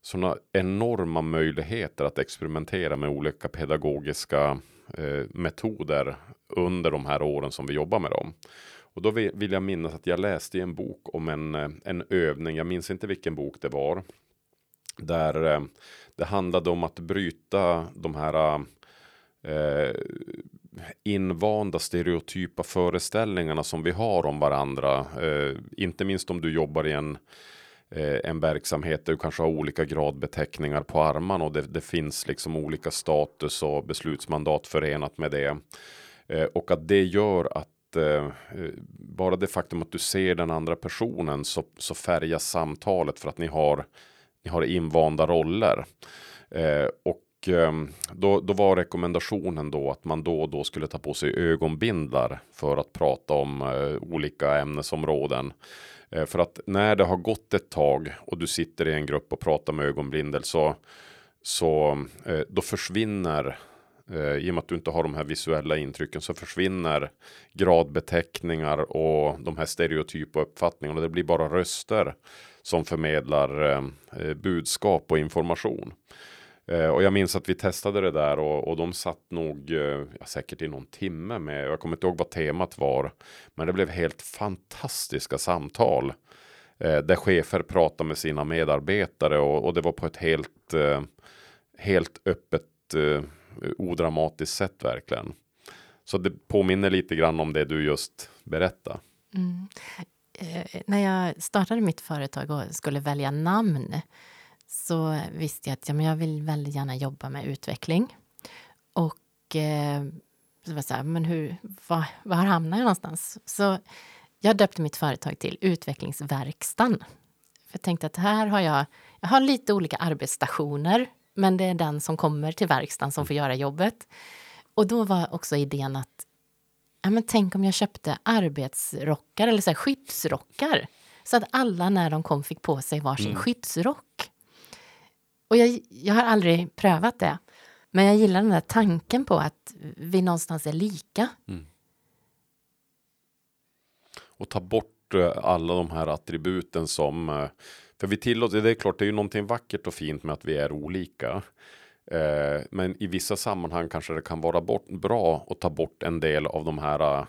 sådana enorma möjligheter att experimentera med olika pedagogiska eh, metoder under de här åren som vi jobbar med dem. Och då vill, jag minnas att jag läste i en bok om en, eh, en övning, jag minns inte vilken bok det var, där eh, det handlade om att bryta de här eh, invanda stereotypa föreställningarna som vi har om varandra. Eh, inte minst om du jobbar i en, eh, Eh, en verksamhet där du kanske har olika gradbeteckningar på armarna och det, det, finns liksom olika status och beslutsmandat förenat med det. Eh, och att det gör att eh, bara det faktum att du ser den andra personen så, så färgas samtalet för att ni har ni har invanda roller. Eh, och Ehm, då, då var rekommendationen då att man då och då skulle ta på sig ögonbindlar för att prata om eh, olika ämnesområden. Eh, för att när det har gått ett tag och du sitter i en grupp och pratar med ögonbindel så, så eh, då försvinner i och med att du inte har de här visuella intrycken så försvinner gradbeteckningar och de här stereotypa uppfattningarna. Det blir bara röster som förmedlar budskap och information. Eh, och jag minns att vi testade det där och, och de satt nog eh, ja, säkert i någon timme med, jag kommer inte ihåg vad temat var, men det blev helt fantastiska samtal. Eh, där chefer pratade med sina medarbetare och, och det var på ett helt, eh, helt öppet, eh, odramatiskt sätt verkligen. Så det påminner lite grann om det du just berättade. Mm eh, när jag startade mitt företag och skulle välja namn så visste jag att ja, men jag vill väldigt gärna jobba med utveckling. Och eh, så var så här, men hur, var, var hamnar jag någonstans? Så jag döpte mitt företag till Utvecklingsverkstan. För jag tänkte att här har jag, jag har lite olika arbetsstationer men det är den som kommer till verkstaden som får göra jobbet. Och då var också idén att ja, men tänk om jag köpte arbetsrockar eller så här, skyddsrockar. Så att alla när de kom fick på sig varsin mm. skyddsrock. Och jag, jag har aldrig prövat det. Men jag gillar den där tanken på att vi någonstans är lika. Mm. Och ta bort eh, alla de här attributen som... Eh, för vi tillåter, det är klart, det är ju någonting vackert och fint med att vi är olika. Eh, men i vissa sammanhang kanske det kan vara bort, bra att ta bort en del av de här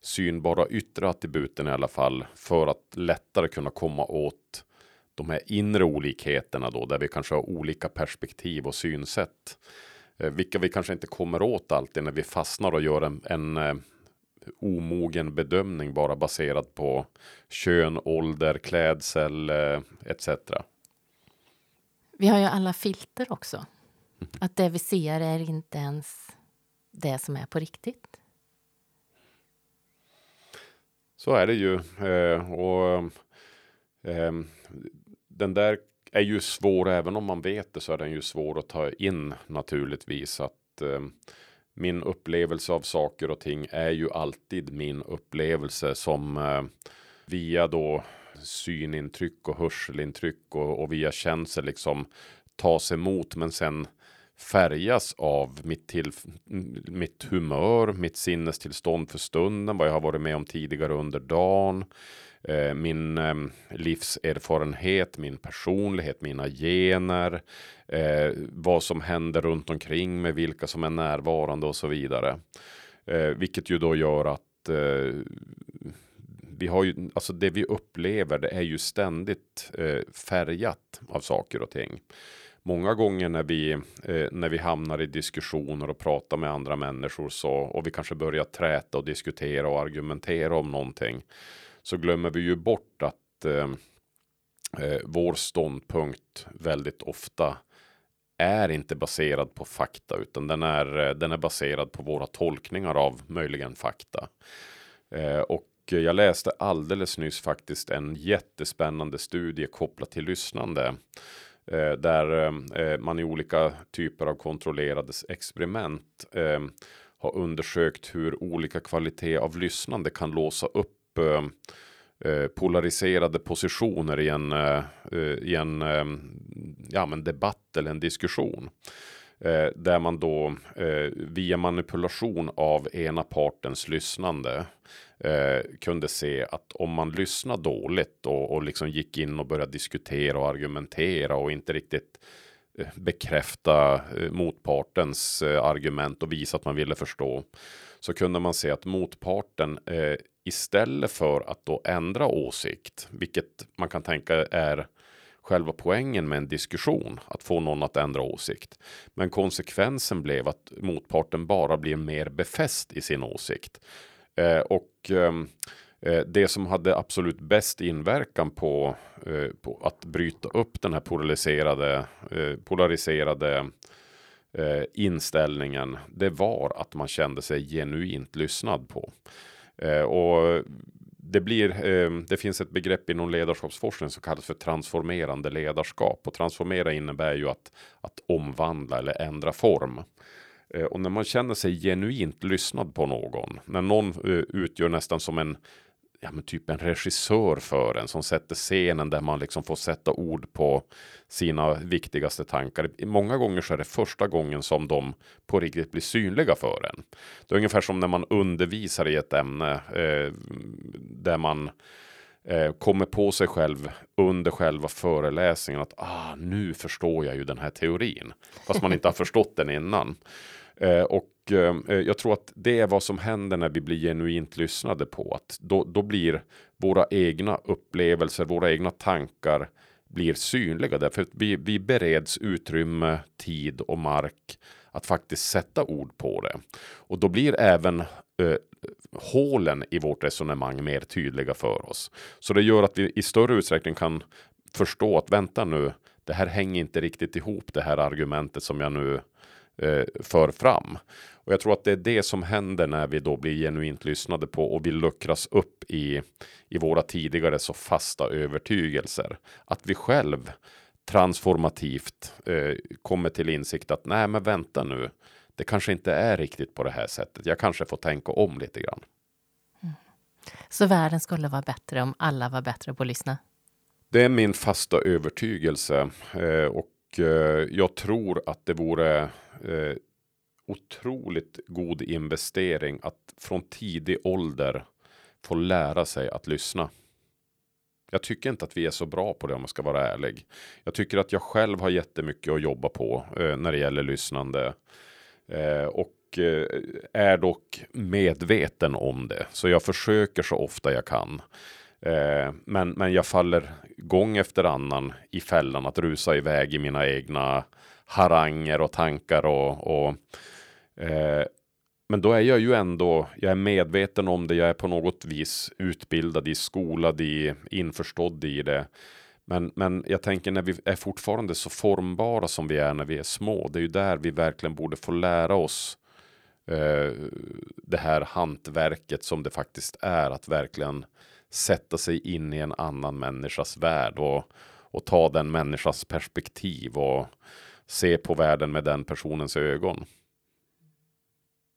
synbara yttre attributen i alla fall för att lättare kunna komma åt de här inre olikheterna då där vi kanske har olika perspektiv och synsätt. Eh, vilka vi kanske inte kommer åt alltid när vi fastnar och gör en, en eh, omogen bedömning bara baserad på kön, ålder, klädsel eh, etc. Vi har ju alla filter också. Att det vi ser är inte ens det som är på riktigt. Så är det ju. Och den där är ju svår, även om man vet det så är den ju svår att ta in naturligtvis. Att eh, min upplevelse av saker och ting är ju alltid min upplevelse som eh, via då synintryck och hörselintryck och, och via känsel liksom tas emot men sen färgas av mitt, till, mitt humör, mitt sinnestillstånd för stunden, vad jag har varit med om tidigare under dagen, Eh, min ehm, livserfarenhet, min personlighet, mina gener, eh, vad som händer runt omkring med vilka som är närvarande och så vidare. Eh, vilket ju då gör att vi har ju, alltså det vi upplever, det är ju ständigt färgat av saker och ting många gånger när vi, eh, när vi hamnar i diskussioner och pratar med andra människor så, och vi kanske börjar träta och diskutera och argumentera om någonting, så glömmer vi ju bort att eh, eh, vår ståndpunkt väldigt ofta är inte baserad på fakta, utan den är, eh, den är baserad på våra tolkningar av möjligen fakta. Eh, och jag läste alldeles nyss faktiskt en jättespännande studie kopplat till lyssnande Eh, där eh, eh man i olika typer av kontrollerade experiment eh, har undersökt hur olika kvalitet av lyssnande kan låsa upp Eh, eh, polariserade positioner i en, eh, i en ja, men debatt eller en diskussion. där man då via manipulation av ena partens lyssnande kunde se att om man lyssnar dåligt och, och liksom gick in och började diskutera och argumentera och inte riktigt bekräfta motpartens argument och visa att man ville förstå så kunde man se att motparten eh, istället för att då ändra åsikt, vilket man kan tänka är själva poängen med en diskussion, att få någon att ändra åsikt. Men konsekvensen blev att motparten bara blir mer befäst i sin åsikt. Eh, och ehm, eh, det som hade absolut bäst inverkan på, eh, på att bryta upp den här polariserade, eh, polariserade eh, inställningen, det var att man kände sig genuint lyssnad på. Eh, och det, blir, eh, det finns ett begrepp inom ledarskapsforskning som kallas för transformerande ledarskap. Och transformera innebär ju att, att omvandla eller ändra form. Eh, och när man känner sig genuint lyssnad på någon, när någon eh, utgör nästan som en ja, men typ en regissör för en som sätter scenen där man liksom får sätta ord på sina viktigaste tankar. Många gånger så är det första gången som de på riktigt blir synliga för en. Det är ungefär som när man undervisar i ett ämne eh, där man eh, kommer på sig själv under själva föreläsningen att ah, nu förstår jag ju den här teorin. Fast man inte har förstått den innan. Eh, och eh, eh, jag tror att det är vad som händer när vi blir genuint lyssnade på. Att då, då blir våra egna upplevelser, våra egna tankar blir synliga därför att vi, vi bereds utrymme, tid och mark att faktiskt sätta ord på det. Och då blir även eh, hålen i vårt resonemang mer tydliga för oss. Så det gör att vi i större utsträckning kan förstå att vänta nu, det här hänger inte riktigt ihop det här argumentet som jag nu eh, för fram. Och jag tror att det är det som händer när vi då blir genuint lyssnade på och vi luckras upp i, i våra tidigare så fasta övertygelser. Att vi själv transformativt eh, kommer till insikt att nej men vänta nu, det kanske inte är riktigt på det här sättet. Jag kanske får tänka om lite grann. Mm. Så världen skulle vara bättre om alla var bättre på att lyssna? Det är min fasta övertygelse eh, och Eh, jag tror att det vore eh, otroligt god investering att från tidig ålder få lära sig att lyssna. Jag tycker inte att vi är så bra på det om jag ska vara ärlig. Jag tycker att jag själv har jättemycket att jobba på eh, när det gäller lyssnande. Eh, och eh, är dock medveten om det. Så jag försöker så ofta jag kan. Eh, men, men jag faller gång efter annan i fällan att rusa iväg i mina egna haranger och tankar och, och eh, men då är jag ju ändå, jag är medveten om det, jag är på något vis utbildad i, skolad i, införstådd i det. Men, men jag tänker när vi är fortfarande så formbara som vi är när vi är små, det är ju där vi verkligen borde få lära oss eh, det här hantverket som det faktiskt är att verkligen sätta sig in i en annan människas värld och, och ta den människans perspektiv och se på världen med den personens ögon.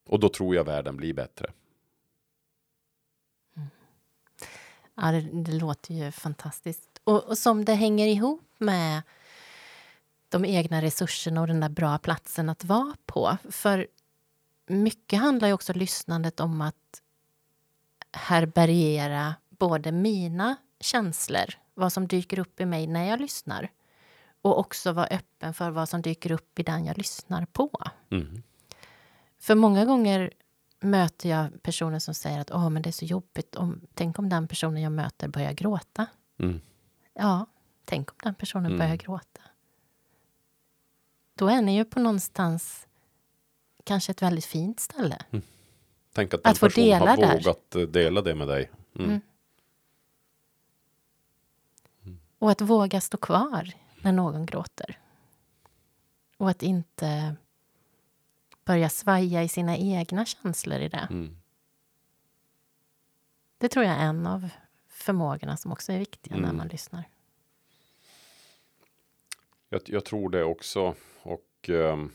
Och då tror jag världen blir bättre. Mm. Ja, det, det, låter ju fantastiskt. Och, och, som det hänger ihop med de egna resurserna och den där bra platsen att vara på. För mycket handlar ju också lyssnandet om att härbärgera både mina känslor, vad som dyker upp i mig när jag lyssnar och också vara öppen för vad som dyker upp i den jag lyssnar på. Mm. För många gånger möter jag personer som säger att Åh, men det är så jobbigt. Om, tänk om den personen jag möter börjar gråta. Mm. Ja, tänk om den personen mm. börjar gråta. Då är ni ju på någonstans kanske ett väldigt fint ställe. Mm. Tänk att den att personen dela har vågat eh, dela det med dig. Mm. Mm. mm. Och att våga stå kvar när någon gråter. Och att inte börja svaja i sina egna känslor i det. Mm. Det tror jag är en av förmågorna som också är viktiga mm. när man lyssnar. Jag, jag tror det också. Och um,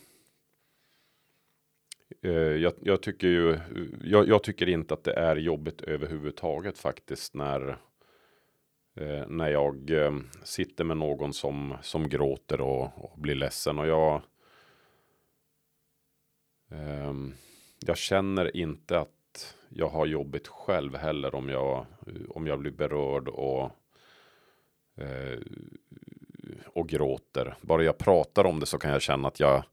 uh, jag, jag, tycker ju, jag, jag, tycker inte att det är jobbigt överhuvudtaget faktiskt när eh, när jag eh, sitter med någon som, som gråter och, och blir ledsen. Och jag, eh, jag känner inte att jag har jobbigt själv heller om jag, om jag blir berörd och, eh, och gråter. Bara jag pratar om det så kan jag känna att jag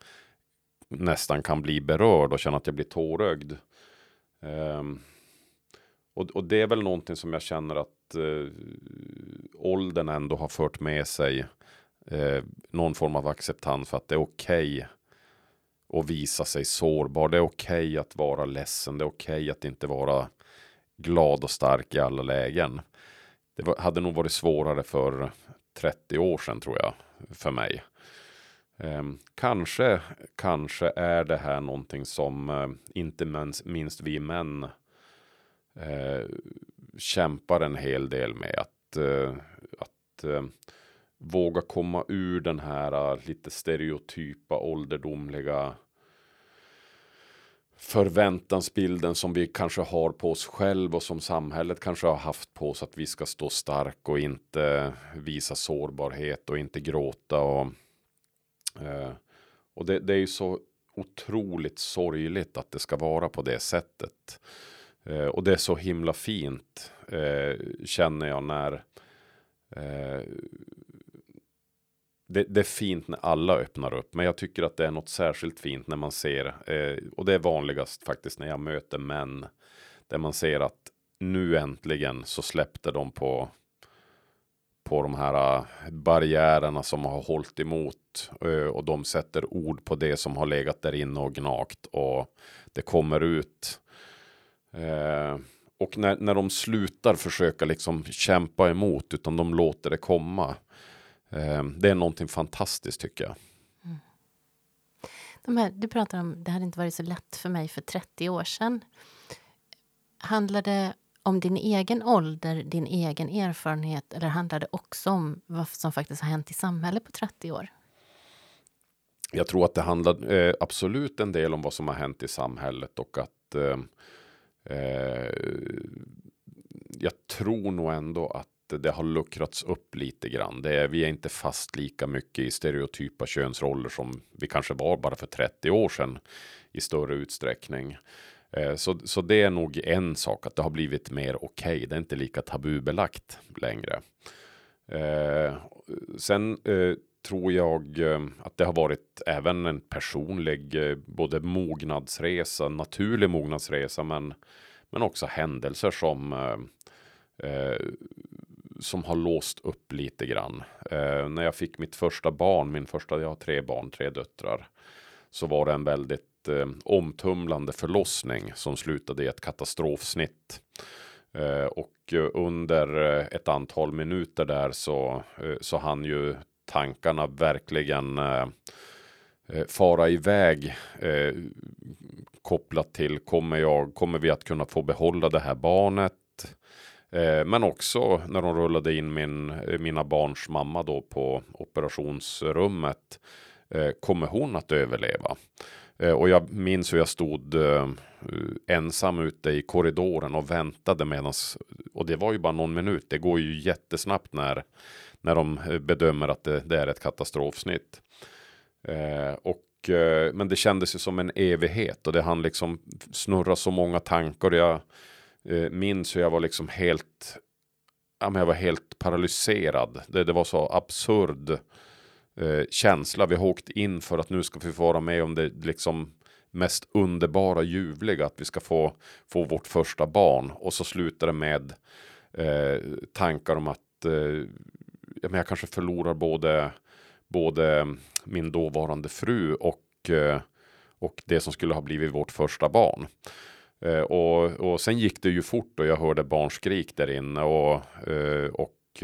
nästan kan bli berörd och känna att jag blir tårögd. Um, och, och, det är väl någonting som jag känner att eh, åldern ändå har fört med sig. eh, någon form av acceptans för att det är okej okay och visa sig sårbar. Det är okej okay att vara ledsen. Det är okej okay att inte vara glad och stark i alla lägen. Det var, hade nog varit svårare för 30 år sedan tror jag för mig. Eh, kanske, kanske är det här någonting som eh, inte minst, minst vi män eh, kämpar en hel del med. Att, eh, att eh, våga komma ur den här eh, lite stereotypa ålderdomliga förväntansbilden som vi kanske har på oss själv och som samhället kanske har haft på oss att vi ska stå stark och inte visa sårbarhet och inte gråta och, och det, det, är ju så otroligt sorgligt att det ska vara på det sättet. Eh, och det är så himla fint eh, känner jag när eh, det, det, är fint när alla öppnar upp, men jag tycker att det är något särskilt fint när man ser, eh, och det är vanligast faktiskt när jag möter män, där man ser att nu äntligen så släppte de på på de här eh, barriärerna som har hållit emot och de sätter ord på det som har legat där inne och gnagt och det kommer ut. Uh, och när, när de slutar försöka liksom kämpa emot utan de låter det komma Ehm, det är någonting fantastiskt tycker jag. Mm. De här, du pratar om det hade inte varit så lätt för mig för 30 år sedan. Handlar det om din egen ålder, din egen erfarenhet eller handlar det också om vad som faktiskt har hänt i samhället på 30 år? Jag tror att det handlar eh, absolut en del om vad som har hänt i samhället och att eh, eh, jag tror nog ändå att det har luckrats upp lite grann. Det är, vi är inte fast lika mycket i stereotypa könsroller som vi kanske var bara för 30 år sedan i större utsträckning. Eh, så, så det är nog en sak att det har blivit mer okej. Okay. Det är inte lika tabubelagt längre. Eh, sen eh, tror jag eh, att det har varit även en personlig eh, både mognadsresa, naturlig mognadsresa, men, men också händelser som eh, eh, som har låst upp lite grann. Eh, när jag fick mitt första barn, min första, jag har tre barn, tre döttrar, så var det en väldigt eh, omtumlande förlossning som slutade i ett katastrofsnitt. Eh, och under ett antal minuter där så, eh, så han ju tankarna verkligen eh, eh, fara iväg eh, kopplat till kommer jag, kommer vi att kunna få behålla det här barnet? Eh, men också när de rullade in min, eh, mina barns mamma då på operationsrummet. Eh, kommer hon att överleva? Eh, och jag minns hur jag stod eh, ensam ute i korridoren och väntade medans, och det var ju bara någon minut. Det går ju jättesnabbt när, när de eh, bedömer att det, det är ett katastrofsnitt. Eh, och, eh, men det kändes ju som en evighet och det hann liksom snurra så många tankar. Jag eh, minns hur jag var liksom helt, ja, men jag var helt paralyserad. Det, det var så absurd eh, känsla. Vi har åkt in för att nu ska vi få vara med om det liksom mest underbara ljuvliga att vi ska få, få vårt första barn och så slutar det med eh, tankar om att eh, ja, men jag kanske förlorar både, både mm, min dåvarande fru och, eh, och det som skulle ha blivit vårt första barn. Eh, och, och sen gick det ju fort och jag hörde barnskrik där inne och, eh, och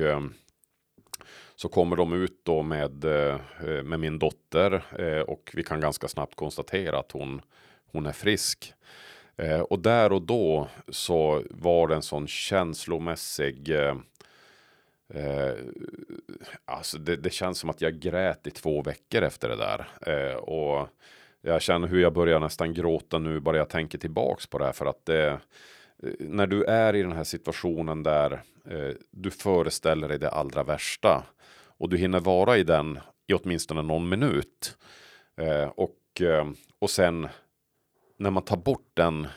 så kommer de ut då med, med min dotter och vi kan ganska snabbt konstatera att hon, hon är frisk. och där och då så var det en sån känslomässig Eh, alltså det, det, känns som att jag grät i två veckor efter det där. Eh, och jag känner hur jag börjar nästan gråta nu bara jag tänker tillbaks på det här. För att det, eh, när du är i den här situationen där eh, du föreställer dig det allra värsta. Och du hinner vara i den i åtminstone någon minut. Eh, och, eh, och sen när man tar bort den,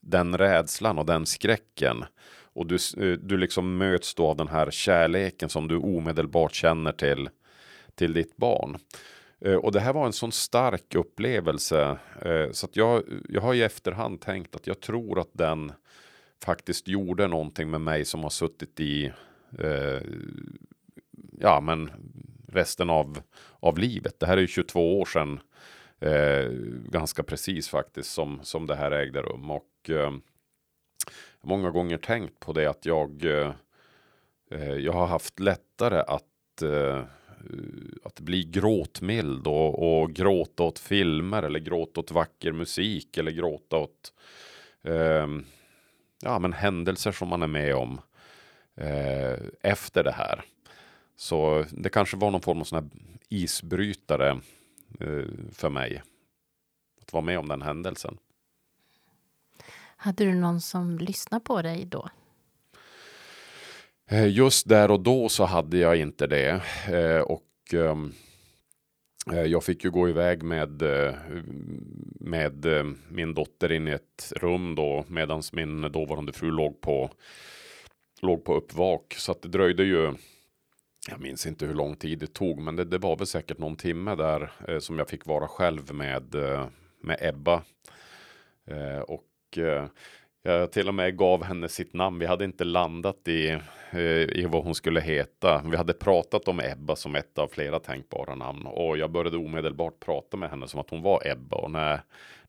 den rädslan och den skräcken och du, eh, du liksom möts då av den här kärleken som du omedelbart känner till, till ditt barn. Eh, och det här var en sån stark upplevelse eh, så att jag, jag har i efterhand tänkt att jag tror att den faktiskt gjorde någonting med mig som har suttit i ja, men resten av, av livet. Det här är ju 22 år sedan eh, ganska precis faktiskt som, som det här ägde rum. Och eh, många gånger tänkt på det att jag, eh, eh, jag har haft lättare att, eh, att bli gråtmild och, och gråta åt filmer eller gråta åt vacker musik eller gråta åt eh, ja, men händelser som man är med om eh, efter det här. Så det kanske var någon form av sån här isbrytare eh, för mig. Att vara med om den händelsen. Hade du någon som lyssnade på dig då? Eh, just där och då så hade jag inte det. Eh, och ehm, eh, jag fick ju gå iväg med, med min dotter in i ett rum då medan min dåvarande fru låg på, låg på uppvak. Så att det dröjde ju jag minns inte hur lång tid det tog, men det, det var väl säkert någon timme där som jag fick vara själv med, med Ebba. Och och eh, jag till och med gav henne sitt namn. Vi hade inte landat i, eh, i vad hon skulle heta. Vi hade pratat om Ebba som ett av flera tänkbara namn och jag började omedelbart prata med henne som att hon var Ebba och när,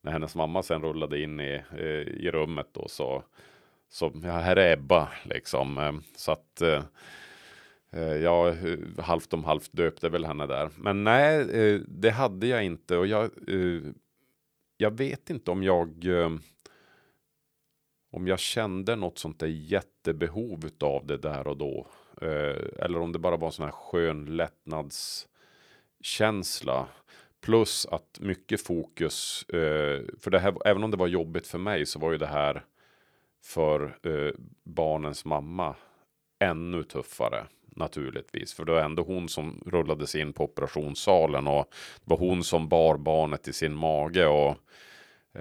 när hennes mamma sen rullade in i, eh, i rummet då så, så ja, här är Ebba liksom. Ehm, så att jag halvt om halvt döpte väl henne där. Men nej, det hade jag inte och jag, jag vet inte om jag om jag kände något sånt där jättebehov av det där och då. Eh, eller om det bara var en sån här skön lättnadskänsla. Plus att mycket fokus, eh, för det här, även om det var jobbigt för mig så var ju det här för eh, barnens mamma ännu tuffare naturligtvis. För det var ändå hon som rullades in på operationssalen och det var hon som bar barnet i sin mage. och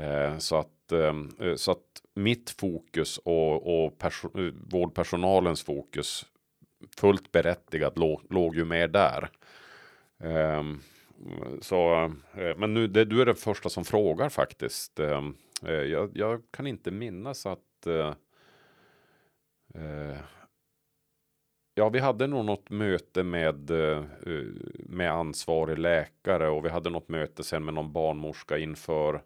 eh, Så att, eh, så att mitt fokus och, och eh, vårdpersonalens fokus fullt berättigat låg, låg ju mer där. Um, så, eh, men nu, det, du är den första som frågar faktiskt. Um, uh, jag, jag, kan inte minnas att uh, Ja, vi hade nog något möte med, med ansvarig läkare och vi hade något möte sen med någon barnmorska inför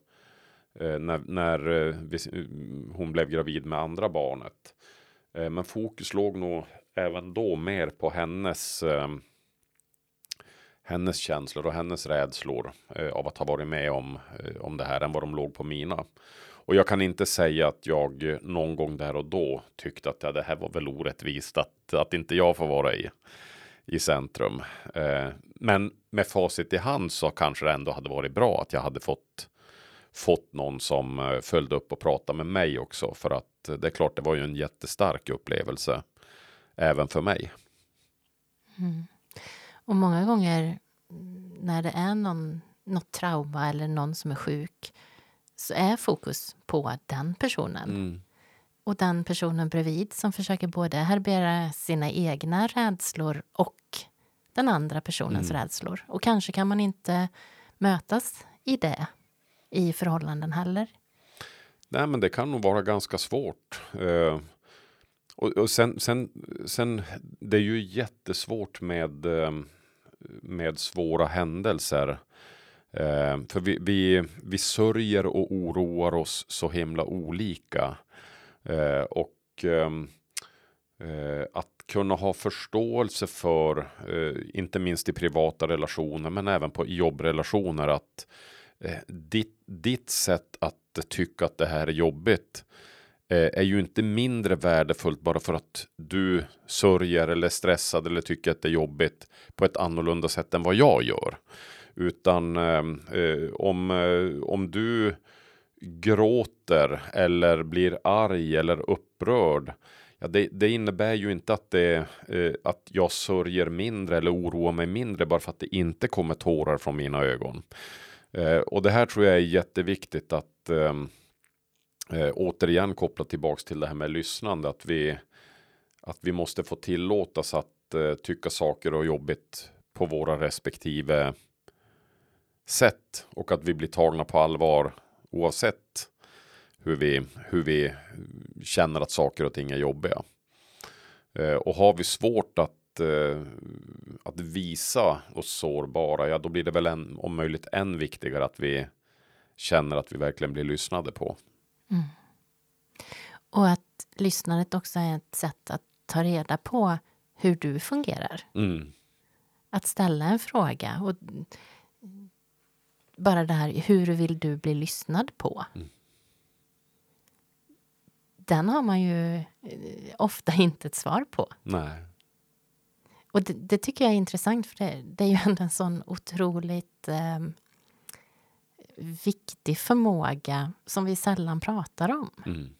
Eh, när, när eh, vi, eh, hon blev gravid med andra barnet. Men fokus låg nog även då mer på hennes hennes känslor och hennes rädslor av att ha varit med om, om det här än vad de låg på mina. och jag kan inte säga att jag någon gång där och då tyckte att ja, det här var väl orättvist att, att inte jag får vara i, i centrum. Eh, men med facit i hand så kanske det ändå hade varit bra att jag hade fått fått någon som eh, följde upp och pratade med mig också. För att det är klart, det var ju en jättestark upplevelse även för mig. Mm. Och många gånger när det är någon, något trauma eller någon som är sjuk så är fokus på den personen. Mm. Och den personen bredvid som försöker både härbärgera sina egna rädslor och den andra personens mm. rädslor. Och kanske kan man inte mötas i det i förhållanden heller. Nej, men det kan nog vara ganska svårt. Eh, och, och sen, sen, sen, det är ju jättesvårt med, eh, med svåra händelser. Eh, för vi, vi, vi sörjer och oroar oss så himla olika. Eh, och eh, att kunna ha förståelse för, inte minst i privata relationer, men även på jobbrelationer, att Eh, Eh, ditt, ditt sätt att tycka att det här är jobbigt eh, är ju inte mindre värdefullt bara för att du sörjer eller är stressad eller tycker att det är jobbigt på ett annorlunda sätt än vad jag gör. Utan ehm, eh, om, eh, om du gråter eller blir arg eller upprörd Ja, det, det, innebär ju inte att, det, eh, att jag sörjer mindre eller oroar mig mindre bara för att det inte kommer tårar från mina ögon. Eh, och det här tror jag är jätteviktigt att ehm, eh, återigen koppla tillbaks till det här med lyssnande. Att vi, att vi måste få tillåtas att eh, tycka saker och jobbigt på våra respektive sätt och att vi blir tagna på allvar oavsett hur vi, hur vi känner att saker och ting är jobbiga. Eh, och har vi svårt att eh, att visa oss sårbara, ja då blir det väl en, om möjligt än viktigare att vi känner att vi verkligen blir lyssnade på. Mm. Och att lyssnandet också är ett sätt att ta reda på hur du fungerar. Mm. Att ställa en fråga. Och bara det här, hur vill du bli lyssnad på? Mm. Den har man ju eh, ofta [laughs] inte ett svar på. Nej. Och det, det, tycker jag är intressant, för det, det är ju ändå en sån otroligt eh, viktig förmåga som vi sällan pratar om. Mm.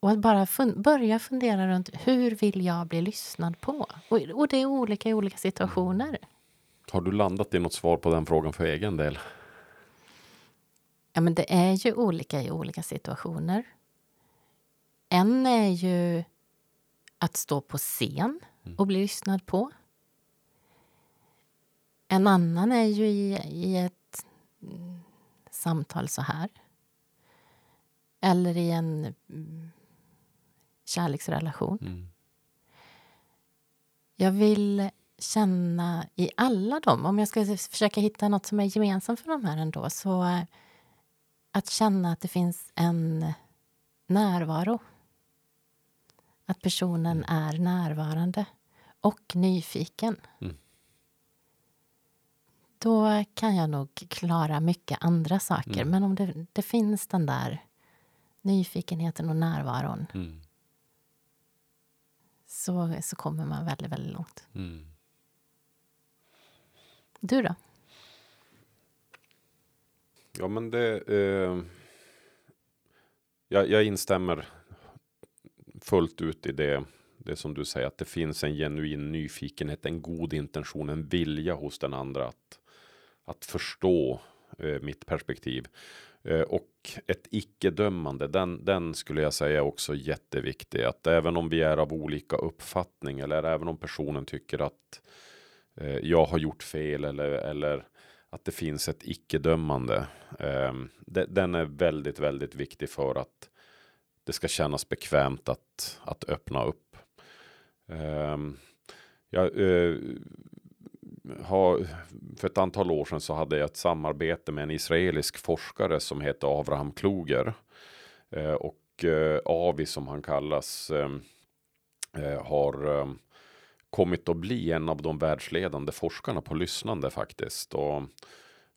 Och att bara fun börja fundera runt hur vill jag bli lyssnad på? Och, och det är olika i olika situationer. Mm. Har du landat i något svar på den frågan för egen del? Ja, men det är ju olika i olika situationer. En är ju att stå på scen. Och bli lyssnad på. En annan är ju i, i ett mm, samtal så här. Eller i en mm, kärleksrelation. Mm. Jag vill känna i alla dem, om jag ska försöka hitta något som är gemensamt för de här ändå, så att känna att det finns en närvaro att personen mm. är närvarande och nyfiken. Mm. Då kan jag nog klara mycket andra saker. Mm. Men om det, det, finns den där nyfikenheten och närvaron mm. så, så kommer man väldigt, väldigt långt. Mm. Du då? Ja, men det... Eh, jag, jag instämmer fullt ut i det, det som du säger, att det finns en genuin nyfikenhet, en god intention, en vilja hos den andra att, att förstå eh, mitt perspektiv. Eh, och ett icke-dömande, den, den skulle jag säga är också jätteviktig. Att även om vi är av olika uppfattning eller även om personen tycker att eh, jag har gjort fel eller, eller att det finns ett icke-dömande. Eh, den är väldigt, väldigt viktig för att det ska kännas bekvämt att, att öppna upp. Ehm, um, jag, uh, eh, har, för ett antal år sedan så hade jag ett samarbete med en israelisk forskare som heter Avraham Kloger. Uh, eh, och uh, Avi som han kallas har kommit att bli en av de världsledande forskarna på lyssnande faktiskt. Och,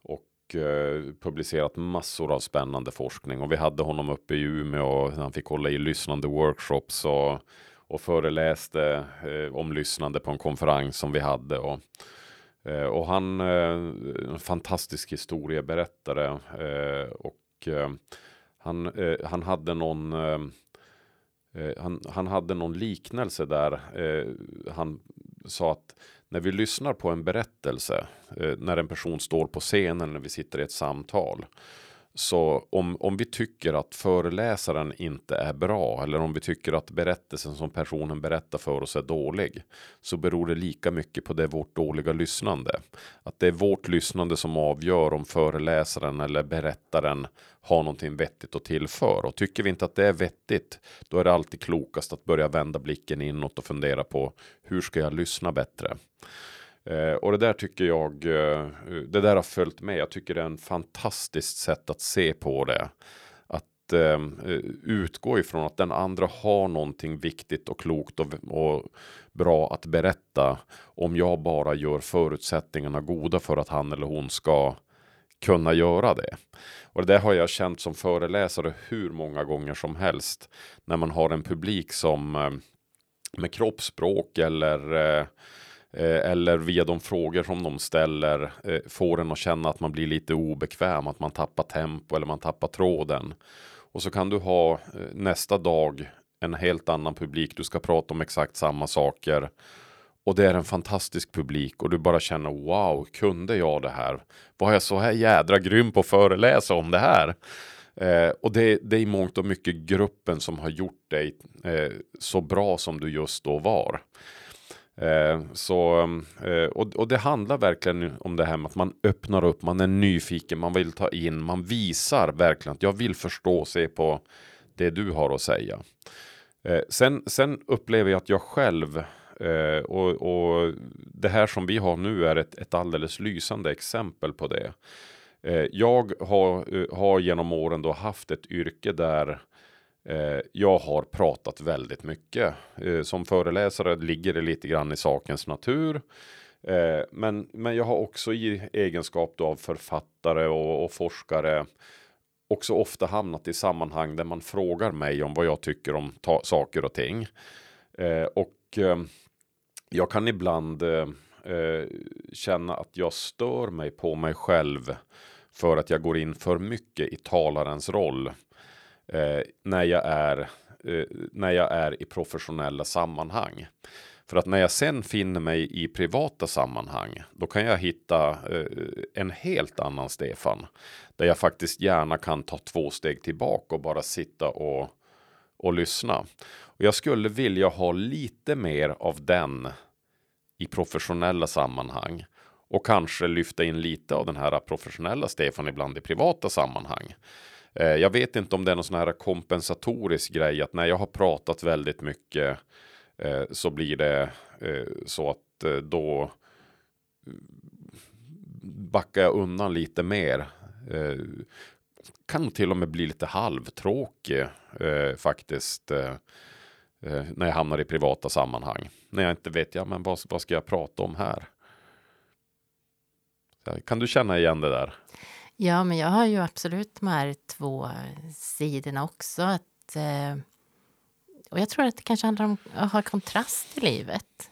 och eh, publicerat massor av spännande forskning. Och vi hade honom uppe i Umeå och han fick hålla i lyssnande workshops och, och föreläste eh, om lyssnande på en konferens som vi hade. Och, eh, och han, eh, en fantastisk historieberättare eh, och eh, han, han hade någon han, han hade någon liknelse där han sa att när vi lyssnar på en berättelse, eh, när en person står på scenen, när vi sitter i ett samtal. Så om, om vi tycker att föreläsaren inte är bra eller om vi tycker att berättelsen som personen berättar för oss är dålig. Så beror det lika mycket på det vårt dåliga lyssnande. Att det är vårt lyssnande som avgör om föreläsaren eller berättaren har någonting vettigt att tillföra. Och tycker vi inte att det är vettigt, då är det alltid klokast att börja vända blicken inåt och fundera på hur ska jag lyssna bättre? Eh, och det där tycker jag, eh, det där har följt med. Jag tycker det är en fantastiskt sätt att se på det. Att ehm, eh, utgå ifrån att den andra har någonting viktigt och klokt och, och bra att berätta. Om jag bara gör förutsättningarna goda för att han eller hon ska kunna göra det. Och det har jag känt som föreläsare hur många gånger som helst. När man har en publik som eh, med kroppsspråk eller eh, Eh, eller via de frågor som de ställer eh, får en att känna att man blir lite obekväm, att man tappar tempo eller man tappar tråden. Och så kan du ha eh, nästa dag en helt annan publik. Du ska prata om exakt samma saker och det är en fantastisk publik och du bara känner wow, kunde jag det här? Var jag så här jädra grym på att föreläsa om det här? Eh, och det, det är i mångt och mycket gruppen som har gjort dig eh, så bra som du just då var. Eh, så, eh, och, och, det handlar verkligen om det här med att man öppnar upp, man är nyfiken, man vill ta in, man visar verkligen att jag vill förstå och se på det du har att säga. Eh, sen, sen upplever jag att jag själv Eh, och, och, det här som vi har nu är ett, ett alldeles lysande exempel på det. Eh, jag har, eh, har genom åren då haft ett yrke där eh, Eh, jag har pratat väldigt mycket. Eh, som föreläsare ligger det lite grann i sakens natur. Eh, men, men jag har också i egenskap av författare och, och forskare också ofta hamnat i sammanhang där man frågar mig om vad jag tycker om saker och ting. Och ehm, jag kan ibland känna att jag stör mig på mig själv för att jag går in för mycket i talarens roll eh, när, jag är, eh, när jag är i professionella sammanhang. För att när jag sen finner mig i privata sammanhang, då kan jag hitta eh, en helt annan Stefan. Där jag faktiskt gärna kan ta två steg tillbaka och bara sitta och, och lyssna. Och jag skulle vilja ha lite mer av den i professionella sammanhang och kanske lyfta in lite av den här professionella Stefan ibland i privata sammanhang. Eh, jag vet inte om det är någon sån här kompensatorisk grej att när jag har pratat väldigt mycket eh, så blir det eh, så att då backar jag undan lite mer. Kan till och med bli lite halvtråkig faktiskt när jag hamnar i privata sammanhang. När jag inte vet, ja men vad, vad ska jag prata om här? Kan du känna igen det där? Ja, men jag har ju absolut de här två sidorna också. Att, eh, och jag tror att det kanske handlar om att ha kontrast i livet.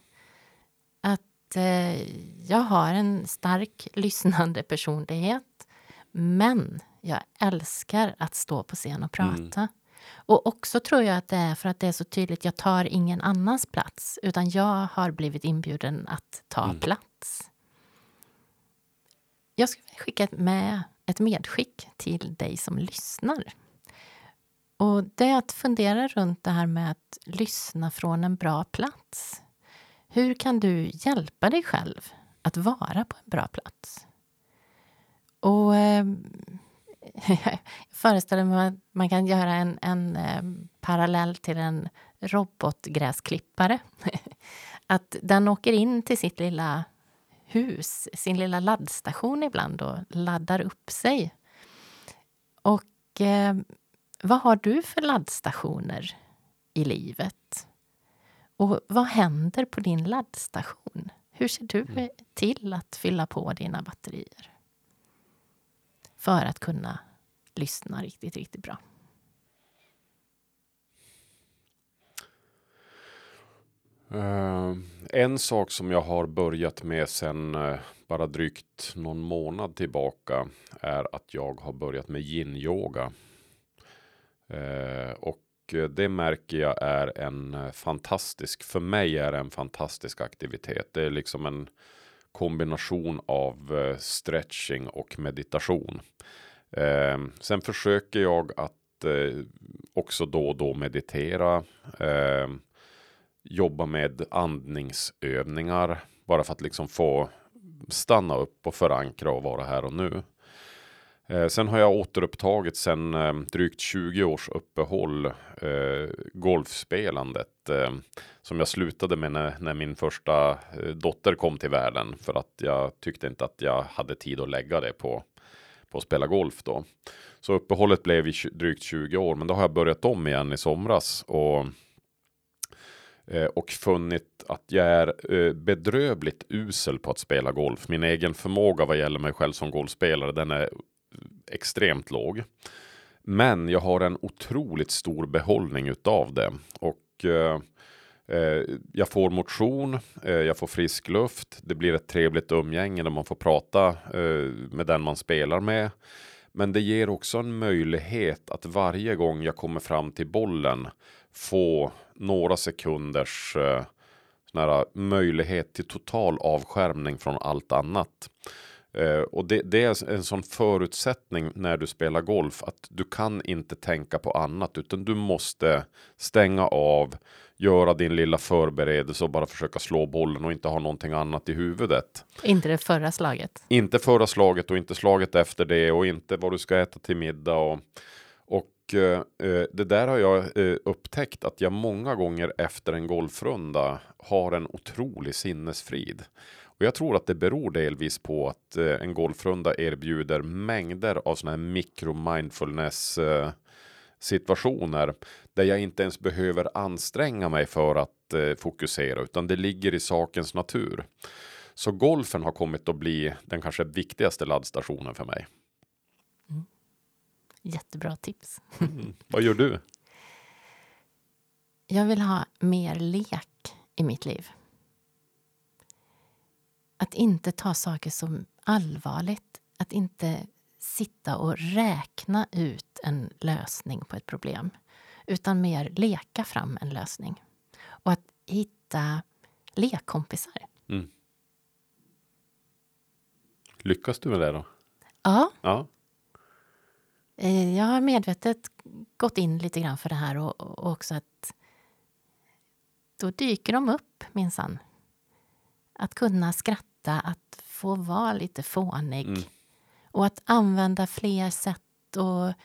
Att eh, jag har en stark [laughs] lyssnande personlighet men jag älskar att stå på scen och prata. Mm. Och också tror jag att det är för att det är så tydligt, jag tar ingen annans plats, utan jag har blivit inbjuden att ta mm. plats. Jag skulle skicka med ett medskick till dig som lyssnar. Och det är att fundera runt det här med att lyssna från en bra plats. Hur kan du hjälpa dig själv att vara på en bra plats? Och eh, [laughs] jag föreställer mig att man kan göra en, en eh, parallell till en robotgräsklippare. [laughs] att den åker in till sitt lilla hus, sin lilla laddstation ibland och laddar upp sig. Och eh, vad har du för laddstationer i livet? Och vad händer på din laddstation? Hur ser du mm. till att fylla på dina batterier? för att kunna lyssna riktigt, riktigt bra. Uh, en sak som jag har börjat med sen uh, bara drygt någon månad tillbaka är att jag har börjat med yin-yoga. Uh, och det märker jag är en fantastisk, för mig är det en fantastisk aktivitet. Det är liksom en kombination av stretching och meditation. Sen försöker jag att också då och då meditera. Jobba med andningsövningar bara för att liksom få stanna upp och förankra och vara här och nu. Eh, sen har jag återupptagit sen eh, drygt 20 års uppehåll eh, golfspelandet eh, som jag slutade med när, när min första eh, dotter kom till världen för att jag tyckte inte att jag hade tid att lägga det på, på att spela golf då. Så uppehållet blev i drygt 20 år, men då har jag börjat om igen i somras och Eh, och funnit att jag är eh, bedrövligt usel på att spela golf. Min egen förmåga vad gäller mig själv som golfspelare, den är extremt låg. Men jag har en otroligt stor behållning utav det och eh, jag får motion, jag får frisk luft. Det blir ett trevligt umgänge där man får prata med den man spelar med. Men det ger också en möjlighet att varje gång jag kommer fram till bollen få några sekunders eh, här, eh, möjlighet till total avskärmning från allt annat. Eh, och det, det, är en sån förutsättning när du spelar golf att du kan inte tänka på annat utan du måste stänga av, göra din lilla förberedelse och bara försöka slå bollen och inte ha någonting annat i huvudet. Inte det förra slaget. Inte förra slaget och inte slaget efter det och inte vad du ska äta till middag och och eh, eh, det där har jag eh, upptäckt att jag många gånger efter en golfrunda har en otrolig sinnesfrid. Och jag tror att det beror delvis på att eh, en golfrunda erbjuder mängder av sådana här mikro-mindfulness eh, situationer där jag inte ens behöver anstränga mig för att eh, fokusera utan det ligger i sakens natur. Så golfen har kommit att bli den kanske viktigaste laddstationen för mig. Jättebra tips. Mm. [laughs] Vad gör du? Jag vill ha mer lek i mitt liv. Att inte ta saker som allvarligt. Att inte sitta och räkna ut en lösning på ett problem. Utan mer leka fram en lösning. Och att hitta lekkompisar. Mm. Lyckas du med det då? Ja. ja. Eh, jag har medvetet gått in lite grann för det här och, och också att då dyker de upp minsann. Att kunna skratta, att få vara lite fånig mm. Och att använda fler sätt att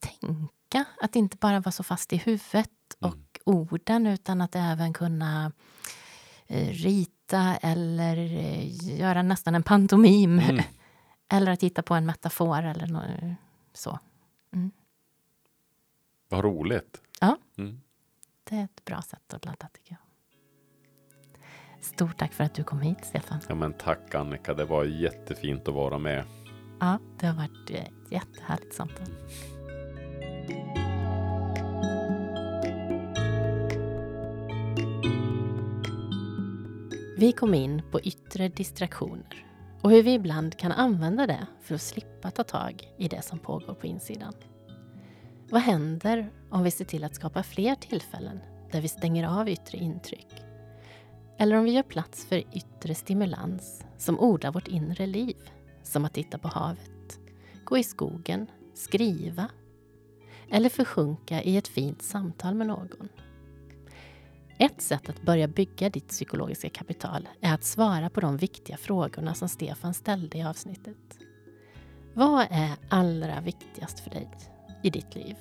tänka. Att inte bara vara så fast i huvudet mm. och orden utan att även kunna eh, rita eller eh, göra nästan en pantomim. Mm. [laughs] Eller att hitta på en metafor eller något, så. Mm. Vad roligt. Ja. Mm. Det är ett bra sätt att ladda tycker jag. Stort tack för att du kom hit Stefan. Ja men tack Annika, det var jättefint att vara med. Ja, det har varit ett jättehärligt samtal. Vi kom in på yttre distraktioner och hur vi ibland kan använda det för att slippa ta tag i det som pågår på insidan. Vad händer om vi ser till att skapa fler tillfällen där vi stänger av yttre intryck? Eller om vi gör plats för yttre stimulans som odlar vårt inre liv, som att titta på havet, gå i skogen, skriva eller försjunka i ett fint samtal med någon. Ett sätt att börja bygga ditt psykologiska kapital är att svara på de viktiga frågorna som Stefan ställde i avsnittet. Vad är allra viktigast för dig i ditt liv?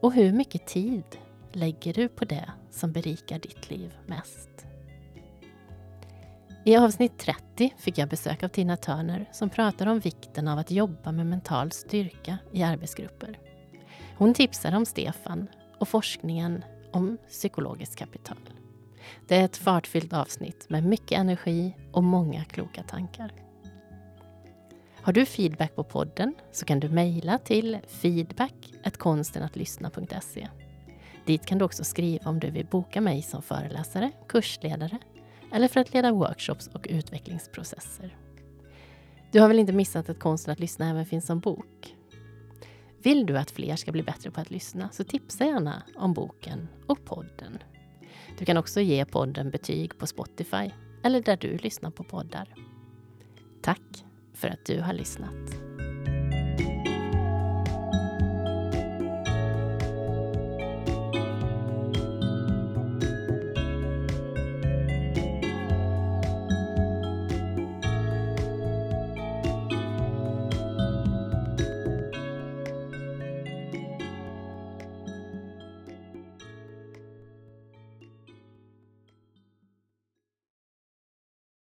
Och hur mycket tid lägger du på det som berikar ditt liv mest? I avsnitt 30 fick jag besök av Tina Törner som pratar om vikten av att jobba med mental styrka i arbetsgrupper. Hon tipsar om Stefan och forskningen om psykologiskt kapital. Det är ett fartfyllt avsnitt med mycket energi och många kloka tankar. Har du feedback på podden så kan du mejla till feedback.konstenatlyssna.se. Dit kan du också skriva om du vill boka mig som föreläsare, kursledare eller för att leda workshops och utvecklingsprocesser. Du har väl inte missat att Konsten att lyssna även finns som bok? Vill du att fler ska bli bättre på att lyssna så tipsa gärna om boken och podden. Du kan också ge podden betyg på Spotify eller där du lyssnar på poddar. Tack för att du har lyssnat.